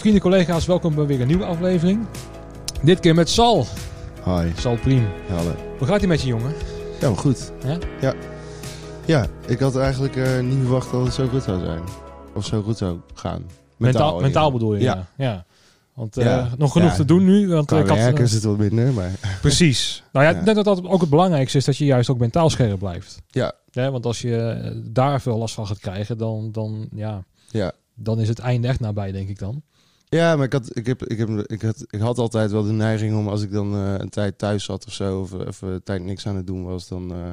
Vrienden, collega's, welkom bij weer een nieuwe aflevering. Dit keer met Sal. Hi. Sal Priem. Hallo. Hoe gaat hij met je jongen? Ja, maar goed. Ja? Ja. Ja, ik had eigenlijk eh, niet verwacht dat het zo goed zou zijn. Of zo goed zou gaan. Mentaal, mentaal, bedoel je? Ja. Ja. Want eh, Ja. nog genoeg Ja. te doen nu. Want, Qua eh, ik had, eh, is het wat minder, maar... Precies. Nou ja, ik denk dat dat ook het belangrijkste is dat je juist ook mentaal scherp blijft. Ja. want als je daar veel last van gaat krijgen, dan, dan, ja, Ja. dan is het einde echt nabij, denk ik dan. Ja, maar ik had, ik, heb, ik, heb, ik, had, ik had altijd wel de neiging om als ik dan eh, een tijd thuis zat of zo, of even een tijd niks aan het doen was, dan eh,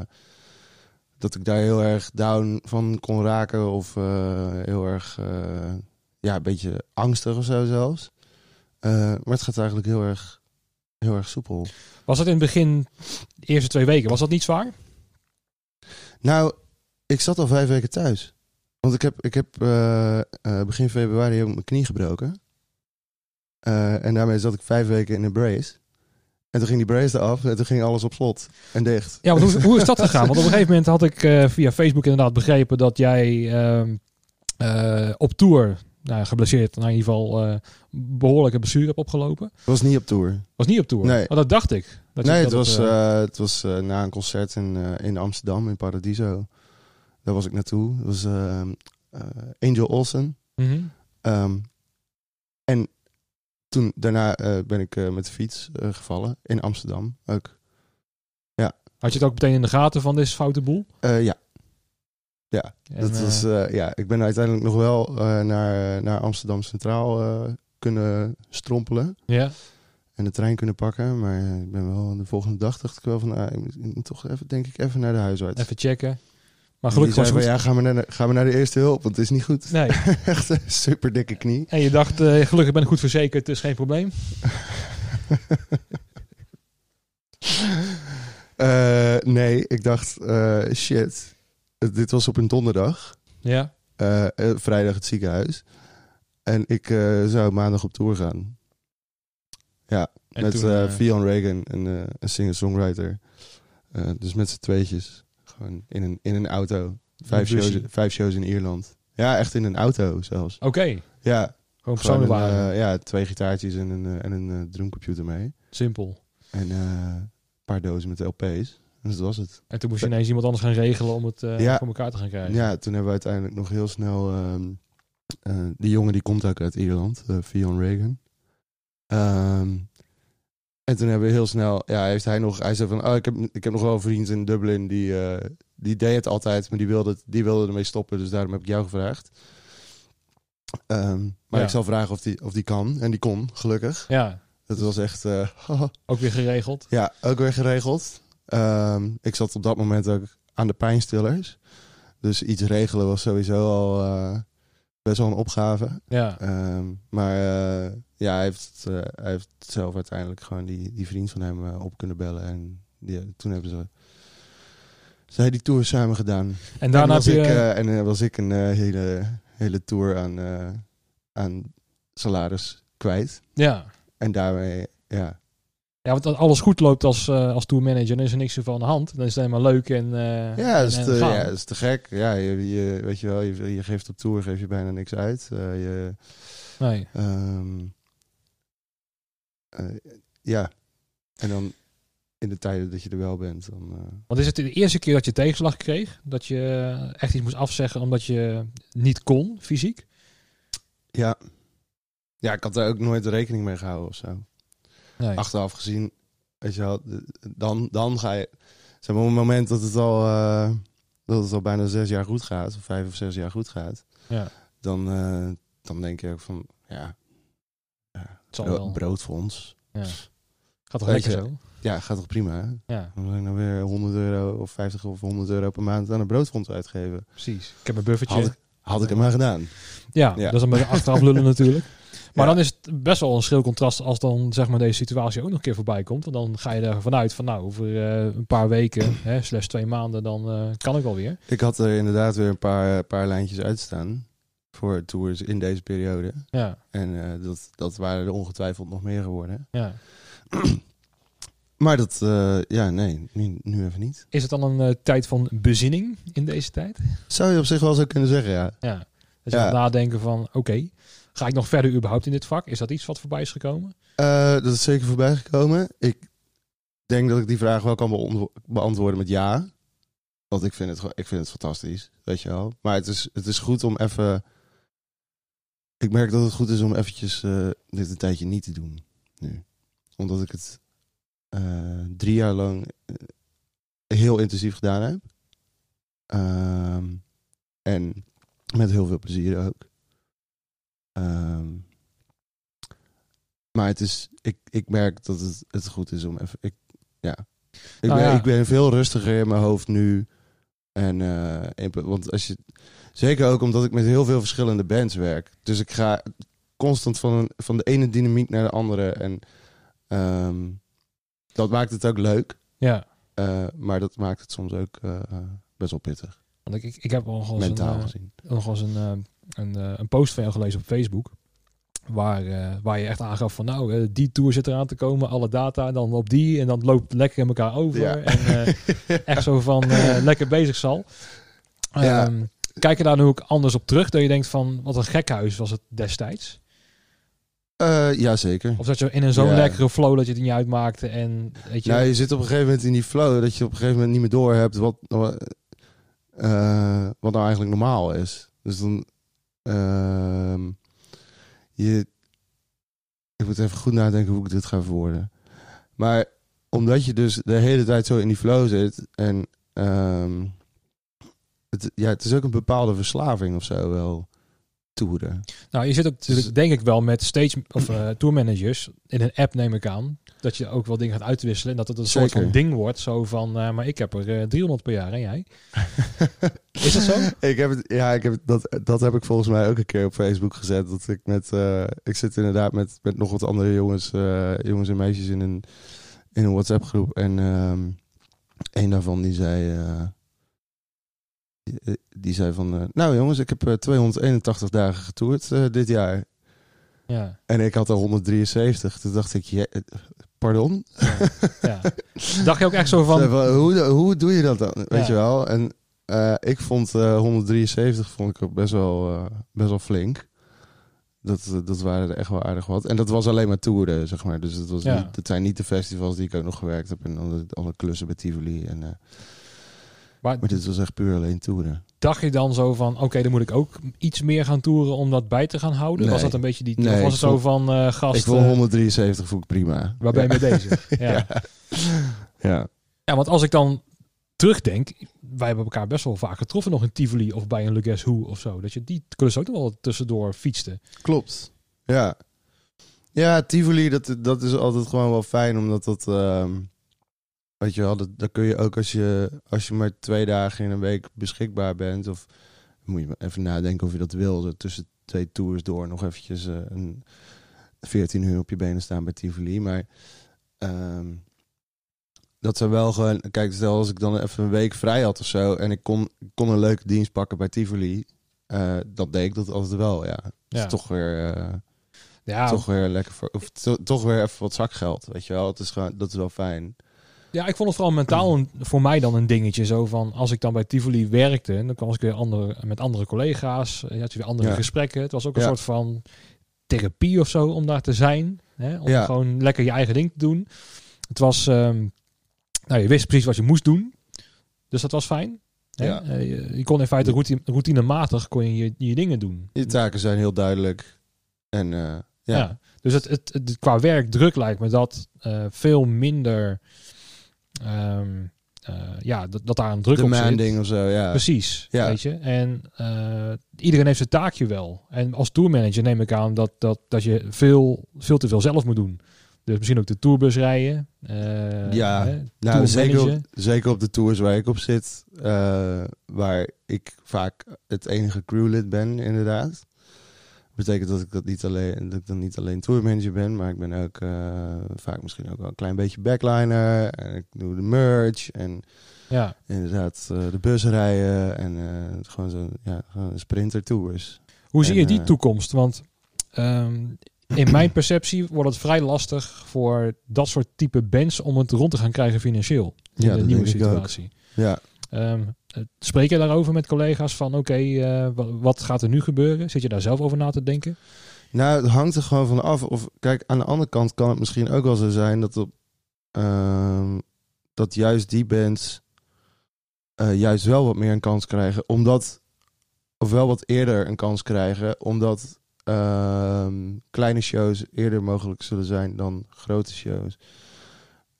dat ik daar heel erg down van kon raken of eh, heel erg, eh, ja, een beetje angstig of zo zelfs. Eh, maar het gaat eigenlijk heel erg, heel erg soepel. Was dat in het begin, de eerste twee weken, was dat niet zwaar? Nou, ik zat al vijf weken thuis. Want ik heb, ik heb eh, eh, begin februari ook mijn knie gebroken. Eh, en daarmee zat ik vijf weken in een brace. En toen ging die brace eraf en toen ging alles op slot en dicht. Ja, want hoe, hoe is dat gegaan? Want op een gegeven moment had ik eh, via Facebook inderdaad begrepen dat jij ehm, eh, op tour, nou, geblesseerd, nou, in ieder geval eh behoorlijke blessure hebt opgelopen. Het was niet op tour. Was niet op tour. Nee. Maar dat dacht ik. Dat nee, dat het was, het was na een concert in, in Amsterdam, in Paradiso. Daar was ik naartoe. Het was Angel Olsen. Ehm, en toen, daarna eh, ben ik eh, met de fiets eh, gevallen in Amsterdam ook. Had je het ook meteen in de gaten van deze foute boel? Ja. Ja, En, dat was, ja, ik ben uiteindelijk nog wel naar, naar Amsterdam Centraal kunnen strompelen. ja. En de trein kunnen pakken. Maar ik ben wel de volgende dag dacht ik wel van, ah, ik, moet, ik moet toch even, denk ik, even naar de huisarts. Even checken. Maar gelukkig was het ja, ga maar, naar, de- naar eerste hulp, want het is niet goed. Nee. Echt een super dikke knie. En je dacht, eh, gelukkig ben ik goed verzekerd, dus geen probleem. Eh, nee, ik dacht, eh, shit. Dit was op een donderdag. Ja. Vrijdag het ziekenhuis. En ik zou maandag op tour gaan. Ja, En met toen, Fionn Reagan, een, een singer-songwriter. Dus met z'n tweetjes. Gewoon in een, in een auto. Vijf shows, vijf shows in Ierland. Ja, echt in een auto zelfs. Oké. Ja, Gewoon persoonlijk een, eh, ja, twee gitaartjes en een, eh, en een eh, drumcomputer mee. Simpel. En een paar dozen met LP's. En dat was het. En toen moest je ineens iemand anders gaan regelen om het Ja. voor elkaar te gaan krijgen. Ja, toen hebben we uiteindelijk nog heel snel... eh, die jongen die komt ook uit Ierland, uh, Fionn Reagan. Ehm, en toen hebben we heel snel... Ja, heeft hij nog... Hij zei van, oh, ik heb, ik heb nog wel een vriend in Dublin die... eh, die deed het altijd, maar die wilde, die wilde ermee stoppen. Dus daarom heb ik jou gevraagd. Ehm, maar Ja. ik zal vragen of die, of die kan. En die kon, gelukkig. Ja, Dat was echt... eh, ook weer geregeld. Ja, ook weer geregeld. Ehm, ik zat op dat moment ook aan de pijnstillers. Dus iets regelen was sowieso al eh, best wel een opgave. Ja. Ehm, maar eh, ja, hij heeft, eh, hij heeft zelf uiteindelijk gewoon die, die vriend van hem eh, op kunnen bellen. En die, toen hebben ze zij die tour samen gedaan. En daarna en heb was je... ik, en was ik een hele, hele tour aan, aan salaris kwijt. ja. En daarmee, ja, ja, want als alles goed loopt als, eh als tourmanager, dan is er niks van aan de hand. Dan is het helemaal leuk en eh, Ja, dat is, te, ja, is te gek. Ja, je, je, weet je wel, je, je geeft op tour geef je bijna niks uit. Eh, je, Nee. ehm, eh, ja, en dan in de tijden dat je er wel bent, dan... Want is het de eerste keer dat je tegenslag kreeg? Dat je echt iets moest afzeggen omdat je niet kon, fysiek? ja. ja, ik had daar ook nooit rekening mee gehouden of zo. Nee. Achteraf gezien, weet je wel, dan, dan ga je... Zeg maar, op het moment dat het al, eh, dat het al bijna zes jaar goed gaat, of vijf of zes jaar goed gaat, Ja. dan, eh, dan denk je ook van, ja, ja Het zal wel. broodfonds. Ja. Gaat toch lekker zo? Ja, gaat toch prima, hè? Ja, Dan moet ik nou weer 100 euro of 50 of 100 euro per maand aan een broodfonds uitgeven. precies. Ik heb een buffertje. Had ik, had ik het maar gedaan. Ja, Ja. dat is een beetje achteraf lullen natuurlijk. Maar Ja. dan is het best wel een schril contrast als dan zeg maar deze situatie ook nog een keer voorbij komt. Want dan ga je ervan uit van nou, over eh, een paar weken, hè, slash twee maanden, dan eh, kan ik wel weer. Ik had er inderdaad weer een paar, paar lijntjes uitstaan voor tours in deze periode. Ja, En eh, dat, dat waren er ongetwijfeld nog meer geworden. ja. Maar dat, eh, ja, nee, nu, nu even niet. Is het dan een eh, tijd van bezinning in deze tijd? Zou je op zich wel zo kunnen zeggen, ja. Ja. Dat je Ja. nadenken van oké, Ga ik nog verder überhaupt in dit vak? Is dat iets wat voorbij is gekomen? Eh, dat is zeker voorbij gekomen. Ik denk dat ik die vraag wel kan beantwo- beantwoorden met ja. Want ik vind het, ik vind het fantastisch, weet je wel. Maar het is, het is goed om even... Ik merk dat het goed is om eventjes eh, dit een tijdje niet te doen nu. Omdat ik het eh, drie jaar lang heel intensief gedaan heb. Ehm, en met heel veel plezier ook. Ehm, maar het is, ik, ik merk dat het, het goed is om even. Ik, ja. Ik, Nou ben, ja. ik ben veel rustiger in mijn hoofd nu. En, eh, in- want als je. Zeker ook omdat ik met heel veel verschillende bands werk. Dus ik ga constant van, een, van de ene dynamiek naar de andere. En ehm, dat maakt het ook leuk. Ja. eh, maar dat maakt het soms ook eh, best wel pittig. Want ik, ik, ik heb al eens een, mentaal eh, gezien. nog eens een, een, eh, een post van jou gelezen op Facebook. Waar, eh, waar je echt aangaf van nou, eh, die tour zit eraan te komen, alle data, en dan op die. En dan loopt lekker in elkaar over. Ja. En echt zo van lekker bezig zal. Ja. Ehm, kijk je daar nu ook anders op terug? Dat je denkt van wat een gekhuis was het destijds? Eh, ja, zeker. Of dat je in een zo'n Ja. lekkere flow dat je het niet uitmaakte en weet je... Nou, je zit op een gegeven moment in die flow dat je op een gegeven moment niet meer door hebt wat, wat nou eigenlijk normaal is. Dus dan. Ehm, je, ik moet even goed nadenken hoe ik dit ga verwoorden. Maar omdat je dus de hele tijd zo in die flow zit en. ehm, het, ja, het is ook een bepaalde verslaving of zo wel. Toeren. Nou, je zit ook natuurlijk, Dus- denk ik wel met stage of eh tourmanagers in een app neem ik aan dat je ook wel dingen gaat uitwisselen en dat het een soort van ding wordt, zo van, eh, maar ik heb er eh, 300 per jaar en jij? Is dat zo? Ik heb het, ja, ik heb het, dat, dat heb ik volgens mij ook een keer op Facebook gezet. Dat ik met, eh, ik zit inderdaad met, met nog wat andere jongens, eh, jongens en meisjes in een, in een WhatsApp groep. En ehm een daarvan die zei, eh, die, die zei van, eh, nou jongens, ik heb eh, 281 dagen getoerd eh, dit jaar. Ja. En ik had er 173. Toen dacht ik, je, eh, pardon? ja, ja. Dacht je ook echt zo van, hoe, hoe doe je dat dan? Weet je wel? En eh, ik vond eh, 173 vond ik best wel, eh, best wel flink. Dat, eh, dat waren er echt wel aardig wat. En dat was alleen maar toeren, zeg maar. Dus het, was niet, het zijn niet de festivals die ik ook nog gewerkt heb. En alle, alle klussen bij Tivoli. En, eh, maar maar dit was echt puur alleen toeren. dacht je dan zo van, oké, dan moet ik ook iets meer gaan toeren om dat bij te gaan houden? Nee. Was dat een beetje die, Nee, of was het zo van, eh gast, ik eh, 173 vond ik prima. waar ben je bezig? Ja. ja. ja. Ja, want als ik dan terugdenk, wij hebben elkaar best wel vaak getroffen nog in Tivoli of bij een Le Guess Who of zo. Dat je die klus ook nog wel tussendoor fietste. Klopt. Ja. Ja, Tivoli, dat, dat is altijd gewoon wel fijn, omdat dat... ehm, weet je wel, dat, dat kun je ook als je, als je maar twee dagen in een week beschikbaar bent. Of moet je even nadenken of je dat wil. Tussen twee tours door nog eventjes eh, een 14 uur op je benen staan bij Tivoli. Maar ehm, dat zou wel gewoon... Kijk, stel als ik dan even een week vrij had of zo... en ik kon, kon een leuke dienst pakken bij Tivoli... eh dan deed ik dat altijd wel, ja. Dat Ja. is toch weer... eh, Ja, toch weer lekker voor, of to- toch weer even wat zakgeld, weet je wel. Het is gewoon, dat is wel fijn. Ja, ik vond het vooral mentaal een- voor mij dan een dingetje. Zo van, als ik dan bij Tivoli werkte, dan kwam ik weer andere, met andere collega's. Je had weer andere Ja. gesprekken. Het was ook een Ja. soort van therapie of zo om daar te zijn. Hè? Om Ja. gewoon lekker je eigen ding te doen. Het was, ehm, nou, je wist precies wat je moest doen. Dus dat was fijn. Ja. Eh, je, je kon in feite routine, routinematig kon je, je je dingen doen. Je taken zijn heel duidelijk. En eh, ja. Dus het, het, het- qua werkdruk lijkt me dat eh, veel minder. Ehm, eh, ja, dat, dat daar een druk op zit. of zo, ja. Precies, Ja. weet je. En eh, iedereen heeft zijn taakje wel. En als tourmanager neem ik aan dat, dat, dat je veel, veel te veel zelf moet doen. Dus misschien ook de tourbus rijden. eh, Ja. hè, Nou, zeker op, zeker op de tours waar ik op zit, waar ik vaak het enige crewlid ben, inderdaad. Betekent dat ik dat niet alleen, dat ik dan niet alleen tourmanager ben, maar ik ben ook eh, vaak misschien ook wel een klein beetje backliner. En ik doe de merch en Ja. inderdaad eh, de bus rijden en eh, gewoon zo'n ja, gewoon sprinter tours. Hoe zie je die toekomst? Want ehm, in mijn perceptie wordt het vrij lastig voor dat soort type bands om het rond te gaan krijgen financieel. In Ja, de nieuwe situatie. Ja, Ehm, eh, spreek je daarover met collega's van oké, eh, wa- wat gaat er nu gebeuren? Zit je daar zelf over na te denken? Nou, het hangt er gewoon van af. Of kijk, aan de andere kant kan het misschien ook wel zo zijn dat ehm, dat juist die bands eh, juist wel wat meer een kans krijgen, omdat of wel wat eerder een kans krijgen, omdat ehm, kleine shows eerder mogelijk zullen zijn dan grote shows.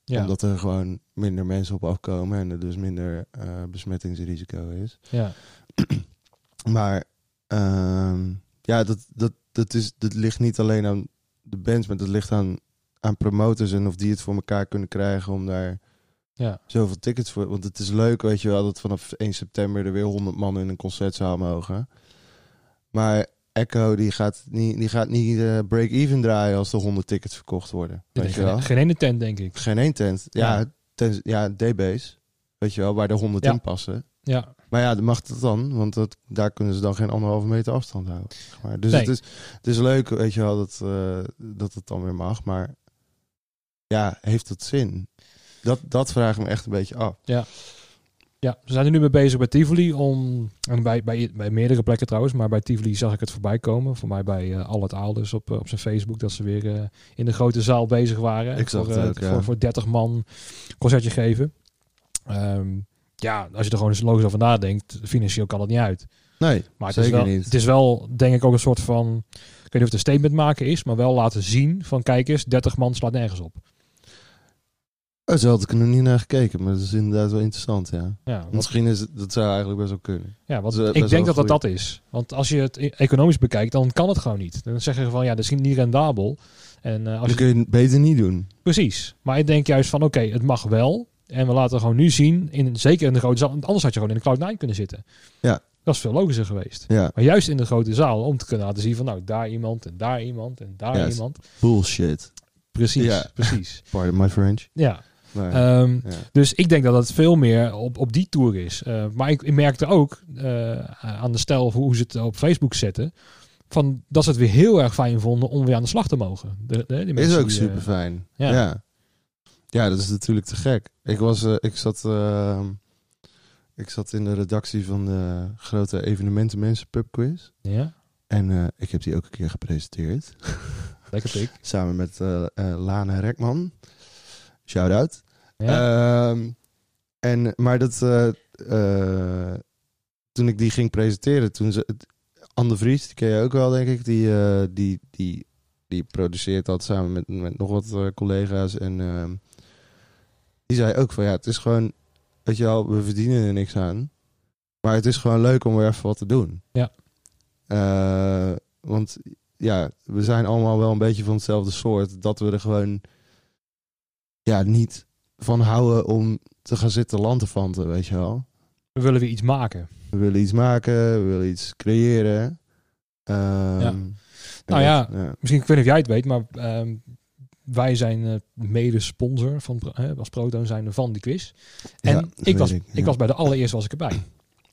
Ja. Omdat er gewoon minder mensen op afkomen en er dus minder eh, besmettingsrisico is. ja. Maar ehm, ja, dat, dat, dat, is, dat ligt niet alleen aan de bands, maar dat ligt aan, aan promoters en of die het voor elkaar kunnen krijgen om daar Ja. zoveel tickets voor. Want het is leuk, weet je wel, dat vanaf 1 september er weer 100 man in een concertzaal mogen. Maar Echo die gaat niet, die gaat niet eh, break-even draaien als er 100 tickets verkocht worden. Weet je wel? Geen, ene tent, denk ik. Geen één tent. Ja, Ja. ten, ja D-base. Weet je wel, waar de 100 Ja. in passen. Ja. Maar ja, dat mag het dan, want dat, daar kunnen ze dan geen anderhalve meter afstand houden. zeg Maar. Dus Nee. het, is, het is leuk, weet je wel, dat, eh, dat het dan weer mag. Maar ja, heeft het zin? Dat, dat vraag ik me echt een beetje af. Ja, we zijn er nu mee bezig bij Tivoli om, en bij, bij, bij meerdere plekken trouwens, maar bij Tivoli zag ik het voorbij komen. Voor mij bij uh, Al het Aalders op, eh, op zijn Facebook, dat ze weer eh, in de grote zaal bezig waren. Ik zag voor, eh, ook, ja. voor, voor 30 man concertje geven. Ehm, ja, als je er gewoon eens logisch over nadenkt, financieel kan het niet uit. Nee, Maar het is, wel, niet. het is wel, denk ik, ook een soort van, ik weet niet of het een statement maken is, maar wel laten zien van, kijk eens, 30 man slaat nergens op. Oh, zo had ik er nog niet naar gekeken, maar dat is inderdaad wel interessant, ja. Ja, wat, Misschien is het, dat zou eigenlijk best wel kunnen. Ja, want eh, ik denk dat dat dat is. Want als je het e- economisch bekijkt, dan kan het gewoon niet. Dan zeggen ze van ja, dat is niet rendabel. En eh, als kun je het beter niet doen. precies. Maar ik denk juist van oké, het mag wel. En we laten gewoon nu zien, in, zeker in de grote zaal. Anders had je gewoon in de Cloud9 kunnen zitten. Ja. Dat is veel logischer geweest. Ja, Maar juist in de grote zaal, om te kunnen laten zien van nou, daar iemand en daar iemand en daar iemand. bullshit. Precies, Ja. precies. Pardon my French. Ja. Ehm, ja. Dus ik denk dat het veel meer op, op die tour is. Eh, maar ik, ik merkte ook eh, aan de stijl hoe ze het op Facebook zetten. Van dat ze het weer heel erg fijn vonden om weer aan de slag te mogen. De, de, die is ook die, eh, super fijn. ja. Ja. ja. dat is natuurlijk te gek. Ik was, ik zat, eh, ik zat in de redactie van de grote evenementen mensen pubquiz. Ja, En ik heb die ook een keer gepresenteerd. lekker pik. Samen met eh, Lana Rekman. Shout out. Ja. Ehm, en, maar dat, eh, eh, toen ik die ging presenteren, toen ze, Anne Vries, die ken je ook wel, denk ik, die, eh, die, die, die produceert dat samen met, met nog wat collega's. En ehm, die zei ook van ja, het is gewoon, weet je wel, we verdienen er niks aan. Maar het is gewoon leuk om weer even wat te doen. Ja. Want ja, we zijn allemaal wel een beetje van hetzelfde soort. Dat we er gewoon ja, niet van houden om te gaan zitten lanterfanten, weet je wel. We willen weer iets maken. We willen iets maken, we willen iets creëren. Ehm, Ja. Nou ja. Misschien, ik weet niet of jij het weet, maar ehm, wij zijn eh, mede-sponsor van, hè, als Proton zijn van die quiz. En Ja, ik, was, ik, ik was bij de allereerste was ik erbij.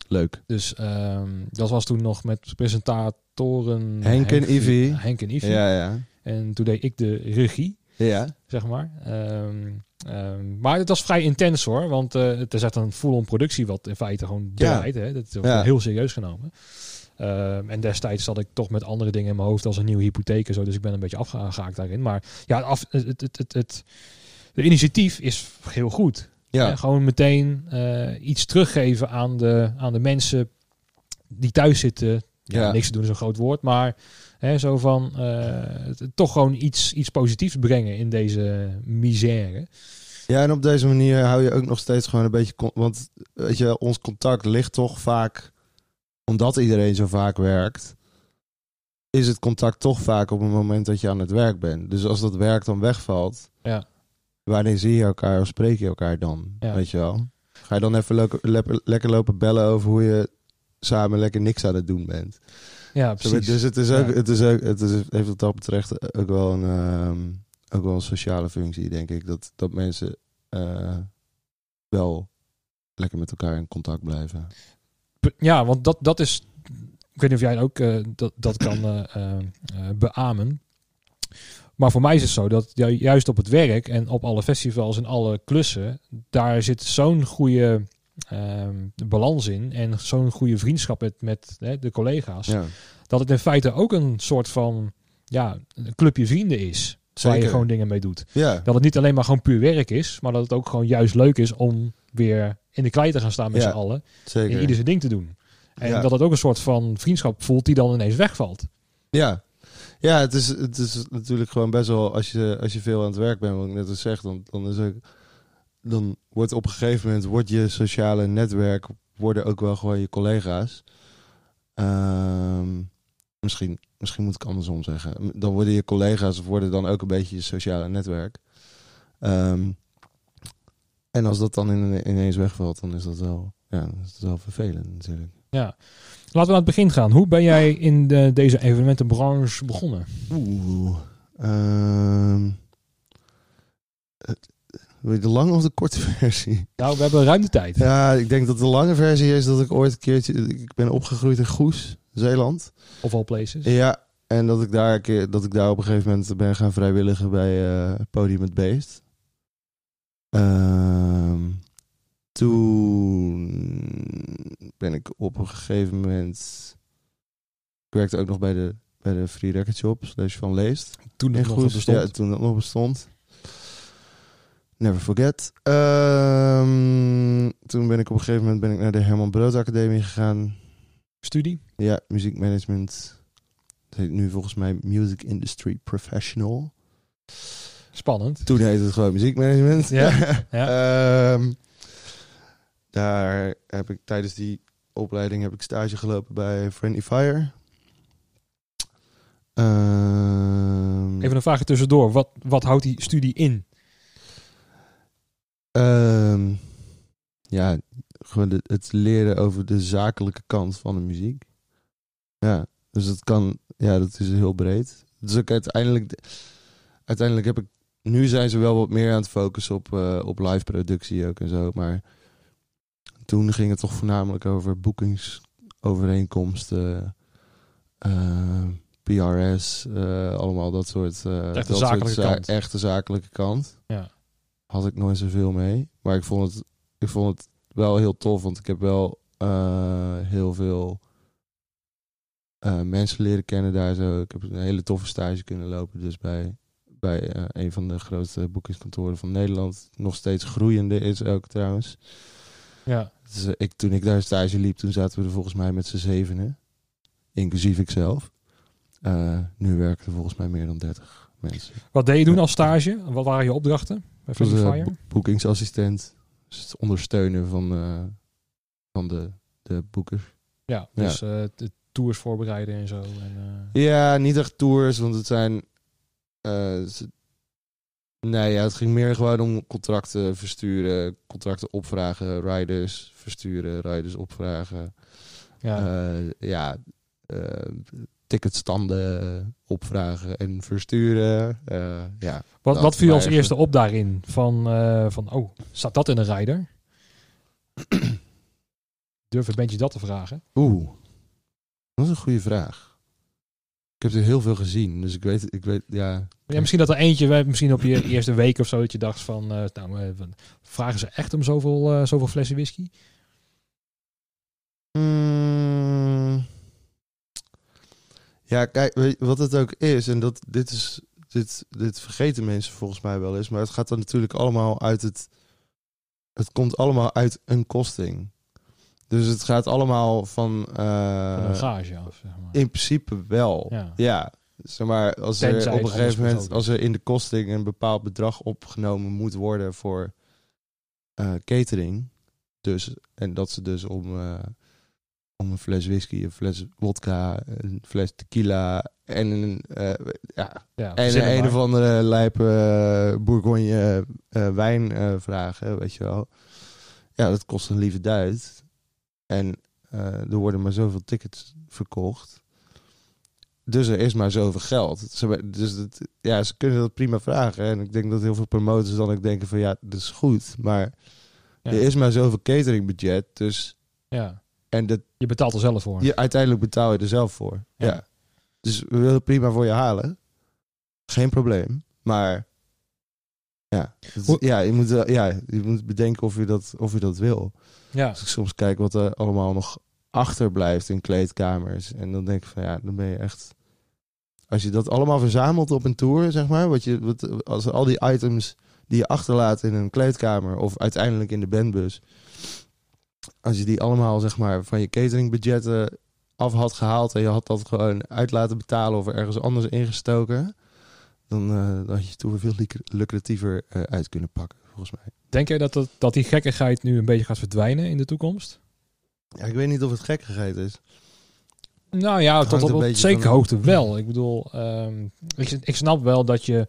Leuk. Dus ehm, dat was toen nog met presentatoren Henk en Ivy. Henk en Ivy. Ja, ja. En toen deed ik de regie, Ja, zeg maar. Ehm, ehm, maar het was vrij intens hoor, want eh het is echt een full-on productie wat in feite gewoon Ja. draait. Hè? Dat wordt Ja. heel serieus genomen. Ehm, en destijds zat ik toch met andere dingen in mijn hoofd als een nieuwe hypotheek en zo, dus ik ben een beetje afgehaakt daarin. Maar ja, af, het, het, het, het, het- de initiatief is heel goed. ja. Hè, gewoon meteen eh, iets teruggeven aan de, aan de mensen die thuis zitten. Ja, Ja. niks te doen is een groot woord, maar hè, zo van eh, toch gewoon iets, iets positiefs brengen in deze misère. Ja, en op deze manier hou je ook nog steeds gewoon een beetje... Want weet je, ons contact ligt toch vaak... Omdat iedereen zo vaak werkt... Is het contact toch vaak op het moment dat je aan het werk bent. Dus als dat werk dan wegvalt... Ja. Wanneer zie je elkaar of spreek je elkaar dan? Ja. Weet je wel? Ga je dan even lekker, lekker lopen bellen over hoe je samen lekker niks aan het doen bent? Ja, precies. Dus het is ook, Ja. het is ook, het is, heeft wat dat betreft ook wel een, ehm, ook wel een sociale functie, denk ik. Dat, dat mensen eh, wel lekker met elkaar in contact blijven. Ja, want dat, dat is. Ik weet niet of jij ook eh, dat, dat kan eh, beamen. Maar voor mij is het zo dat ju- juist op het werk en op alle festivals en alle klussen, daar zit zo'n goede ehm, balans in en zo'n goede vriendschap met, met hè, de collega's. Ja, Dat het in feite ook een soort van ja, een clubje vrienden is. Waar je Zeker. gewoon dingen mee doet. Ja, Dat het niet alleen maar gewoon puur werk is, maar dat het ook gewoon juist leuk is om weer in de klei te gaan staan met Ja, z'n allen. zeker. En ieder zijn ding te doen. En Ja. dat het ook een soort van vriendschap voelt die dan ineens wegvalt. Ja, ja het, is, het is natuurlijk gewoon best wel, als je, als je veel aan het werk bent, wat ik net al zeg, dan, dan, is ook, dan wordt op een gegeven moment, wordt je sociale netwerk, worden ook wel gewoon je collega's. Ehm, misschien, misschien moet ik andersom zeggen. Dan worden je collega's, of worden dan ook een beetje je sociale netwerk. Ehm, en als dat dan in, ineens wegvalt, dan is dat wel, ja, dan is dat wel vervelend natuurlijk. Ja. Laten we aan het begin gaan. Hoe ben jij in de, deze evenementenbranche begonnen? Oeh. ehm, wil je de lange of de korte versie? Nou, we hebben ruim de tijd. Ja, ik denk dat de lange versie is dat ik ooit een keertje... Ik ben opgegroeid in Goes, Zeeland. Of all places. Ja, en dat ik daar, een keer, dat ik daar op een gegeven moment ben gaan vrijwilligen bij eh, Podium het Beest. Ehm, toen ben ik op een gegeven moment... Ik werkte ook nog bij de, bij de Free Record Shop, slash Van Leest. Toen nog bestond. Ja, toen dat nog bestond. Never forget. Ehm, toen ben ik op een gegeven moment ben ik naar de Herman Brood Academie gegaan. Studie. Ja, muziekmanagement. Het heet nu volgens mij Music Industry Professional. Spannend. Toen heette het gewoon muziekmanagement. Ja, ja. Ehm, daar heb ik tijdens die opleiding heb ik stage gelopen bij Friendly Fire. Ehm, Even een vraagje tussendoor. Wat, wat houdt die studie in? Ehm, ja, gewoon het leren over de zakelijke kant van de muziek. Ja, dus dat kan, ja, dat is heel breed. Dus ook uiteindelijk, uiteindelijk heb ik, nu zijn ze wel wat meer aan het focussen op, eh, op live productie ook en zo, maar toen ging het toch voornamelijk over boekingsovereenkomsten, eh, PRS, eh, allemaal dat soort, Echt de dat zakelijke soort za- kant. echte zakelijke kant Ja. Had ik nooit zoveel mee. Maar ik vond het, ik vond het wel heel tof, want ik heb wel eh, heel veel eh, mensen leren kennen daar zo. Ik heb een hele toffe stage kunnen lopen, dus bij, bij eh, een van de grootste boekingskantoren van Nederland. Nog steeds groeiende is ook trouwens. Ja. Dus, ik, toen ik daar stage liep, toen zaten we er volgens mij met z'n zevenen. Inclusief ikzelf. Nu werken er volgens mij meer dan 30 mensen. Wat deed je doen als stage? Wat waren je opdrachten bij Friendly eh, Fire? bo- boekingsassistent. Dus het ondersteunen van, eh, van de, de boekers. Ja, dus eh, de tours voorbereiden en zo. En, eh, Ja, niet echt tours, want het zijn... eh, nee, ja, het ging meer gewoon om contracten versturen, contracten opvragen, riders versturen, riders opvragen. ja. Eh, ja, eh, ticketstanden opvragen en versturen. Eh, ja. wat, wat viel als eerste op daarin? Van, eh, van, oh, staat dat in een rider? Durf een bandje dat te vragen? Oeh, dat is een goede vraag. Ik heb er heel veel gezien, dus ik weet, ik weet, ja. Ja, misschien dat er eentje, misschien op je eerste week of zo, dat je dacht van, eh, nou, vragen ze echt om zoveel, zoveel flessen whisky? Mm. Ja, kijk, wat het ook is, en dat dit is, dit, dit vergeten mensen volgens mij wel eens, maar het gaat dan natuurlijk allemaal uit het, het komt allemaal uit een kosting. Dus het gaat allemaal van, eh, Van een gage af, zeg maar. in principe wel. Ja. Ja, zeg maar, als Tenzij er op een gegeven moment, als er in de kosting een bepaald bedrag opgenomen moet worden voor eh, catering, dus, en dat ze dus om, eh, om een fles whisky, een fles wodka, een fles tequila en een, eh, ja, Ja, en een, een of andere lijpe eh, bourgogne eh, wijn vragen, weet je wel. Ja, dat kost een lieve duit. En er worden maar zoveel tickets verkocht. Dus er is maar zoveel geld. Ze, dus het, ja, ze kunnen dat prima vragen. En ik denk dat heel veel promotors dan ook denken van ja, dat is goed. Maar Ja. er is maar zoveel cateringbudget. Dus, Ja, en dat, je betaalt er zelf voor. je, uiteindelijk betaal je er zelf voor. Ja. Ja. Dus we willen prima voor je halen. Geen probleem. Maar ja, het ja, je, moet, ja, je moet bedenken of je dat, of je dat wil. Ja, Als ik soms kijk wat er allemaal nog achterblijft in kleedkamers. En dan denk ik van ja, dan ben je echt als je dat allemaal verzamelt op een tour, zeg maar, wat je, wat, als al die items die je achterlaat in een kleedkamer of uiteindelijk in de bandbus, als je die allemaal, zeg maar, van je cateringbudgetten af had gehaald en je had dat gewoon uit laten betalen of ergens anders ingestoken, dan, uh, dan had je tour veel lucratiever uh, uit kunnen pakken, volgens mij. Denk jij dat, dat, dat die gekkigheid nu een beetje gaat verdwijnen in de toekomst? Ja, ik weet niet of het gekkigheid is. Nou ja, tot op, op zekere hoogte wel. Ik bedoel, um, ik, ik snap wel dat je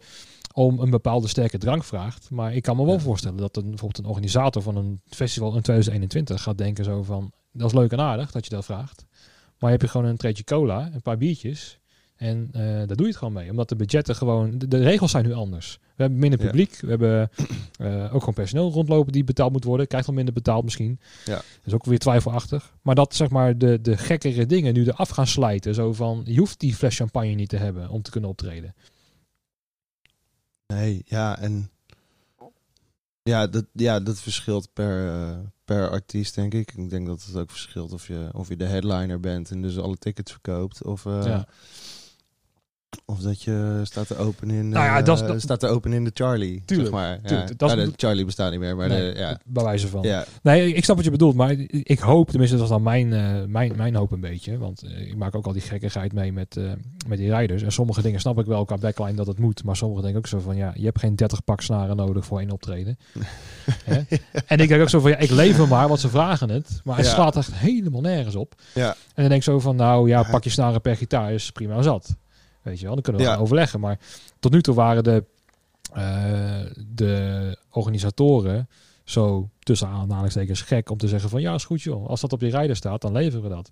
om een bepaalde sterke drank vraagt. Maar ik kan me wel voorstellen dat een, bijvoorbeeld een organisator van een festival in 2021 gaat denken zo van... Dat is leuk en aardig dat je dat vraagt. Maar heb je gewoon een treetje cola, een paar biertjes... En uh, daar doe je het gewoon mee. Omdat de budgetten gewoon... De, regels zijn nu anders. We hebben minder publiek. We hebben uh, ook gewoon personeel rondlopen die betaald moet worden. Krijgt wel minder betaald misschien. Ja. Dat is ook weer twijfelachtig. Maar dat zeg maar de, de gekkere dingen nu eraf gaan slijten. Zo van, je hoeft die fles champagne niet te hebben om te kunnen optreden. Nee, ja, en... Ja, dat, ja, dat verschilt per, uh, per artiest, denk ik. Ik denk dat het ook verschilt of je, of je de headliner bent en dus alle tickets verkoopt. Of, uh, ja. Of dat je staat te open in, nou ja, dat, uh, staat te open in de Charlie, tuurlijk, zeg maar. Tuurlijk, ja. dat nou, de Charlie bestaat niet meer, maar nee, de, ja. bij wijze van. Ja. Nee, ik snap wat je bedoelt, maar ik hoop, tenminste dat is dan mijn, uh, mijn, mijn hoop een beetje, want uh, ik maak ook al die gekkigheid mee met, met die rijders. En sommige dingen snap ik wel qua backline dat het moet, maar sommige denken ook zo van, ja, je hebt geen 30 pak snaren nodig voor één optreden. en ik denk ook zo van, ja, ik lever maar, want ze vragen het, maar het slaat echt helemaal nergens op. Ja. En dan denk ik zo van, nou ja, pak je snaren per gitaar is prima zat. Weet je wel, dan kunnen we ja. overleggen. Maar tot nu toe waren de, uh, de organisatoren zo tussen aanhalingstekens gek om te zeggen van ja, is goed joh. Als dat op je rijder staat, dan leveren we dat.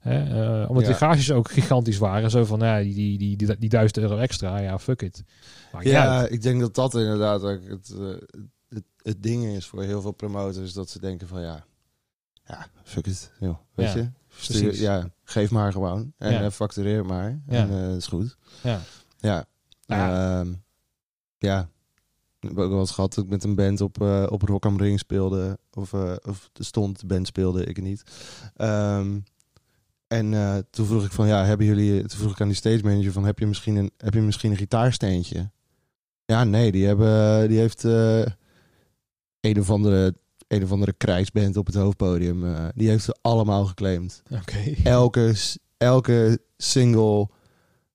Hè? Uh, omdat ja. de gages ook gigantisch waren. Zo van, ja, die, die, die, die, die duizend euro extra, ja, fuck it. ja, ik denk dat dat inderdaad ook het, uh, het, het ding is voor heel veel promotors. Dat ze denken van, ja, ja fuck it, joh, weet ja. je. Stuur, ja, geef maar gewoon. En ja. factureer maar. Ja. En uh, is goed. Ja. Ja. Ja. Uh, ja. Ik heb ook wel eens gehad dat ik met een band op, uh, op Rock am Ring speelde. Of, uh, of de stond, de band speelde, ik niet. Um, en uh, toen vroeg ik van, ja, hebben jullie... Toen vroeg ik aan die stage manager van, heb je misschien een, heb je misschien een gitaarsteentje? Ja, nee, die, hebben, die heeft een of andere een of andere krijgsband op het hoofdpodium. Uh, die heeft ze allemaal geclaimd. Okay. Elke, elke single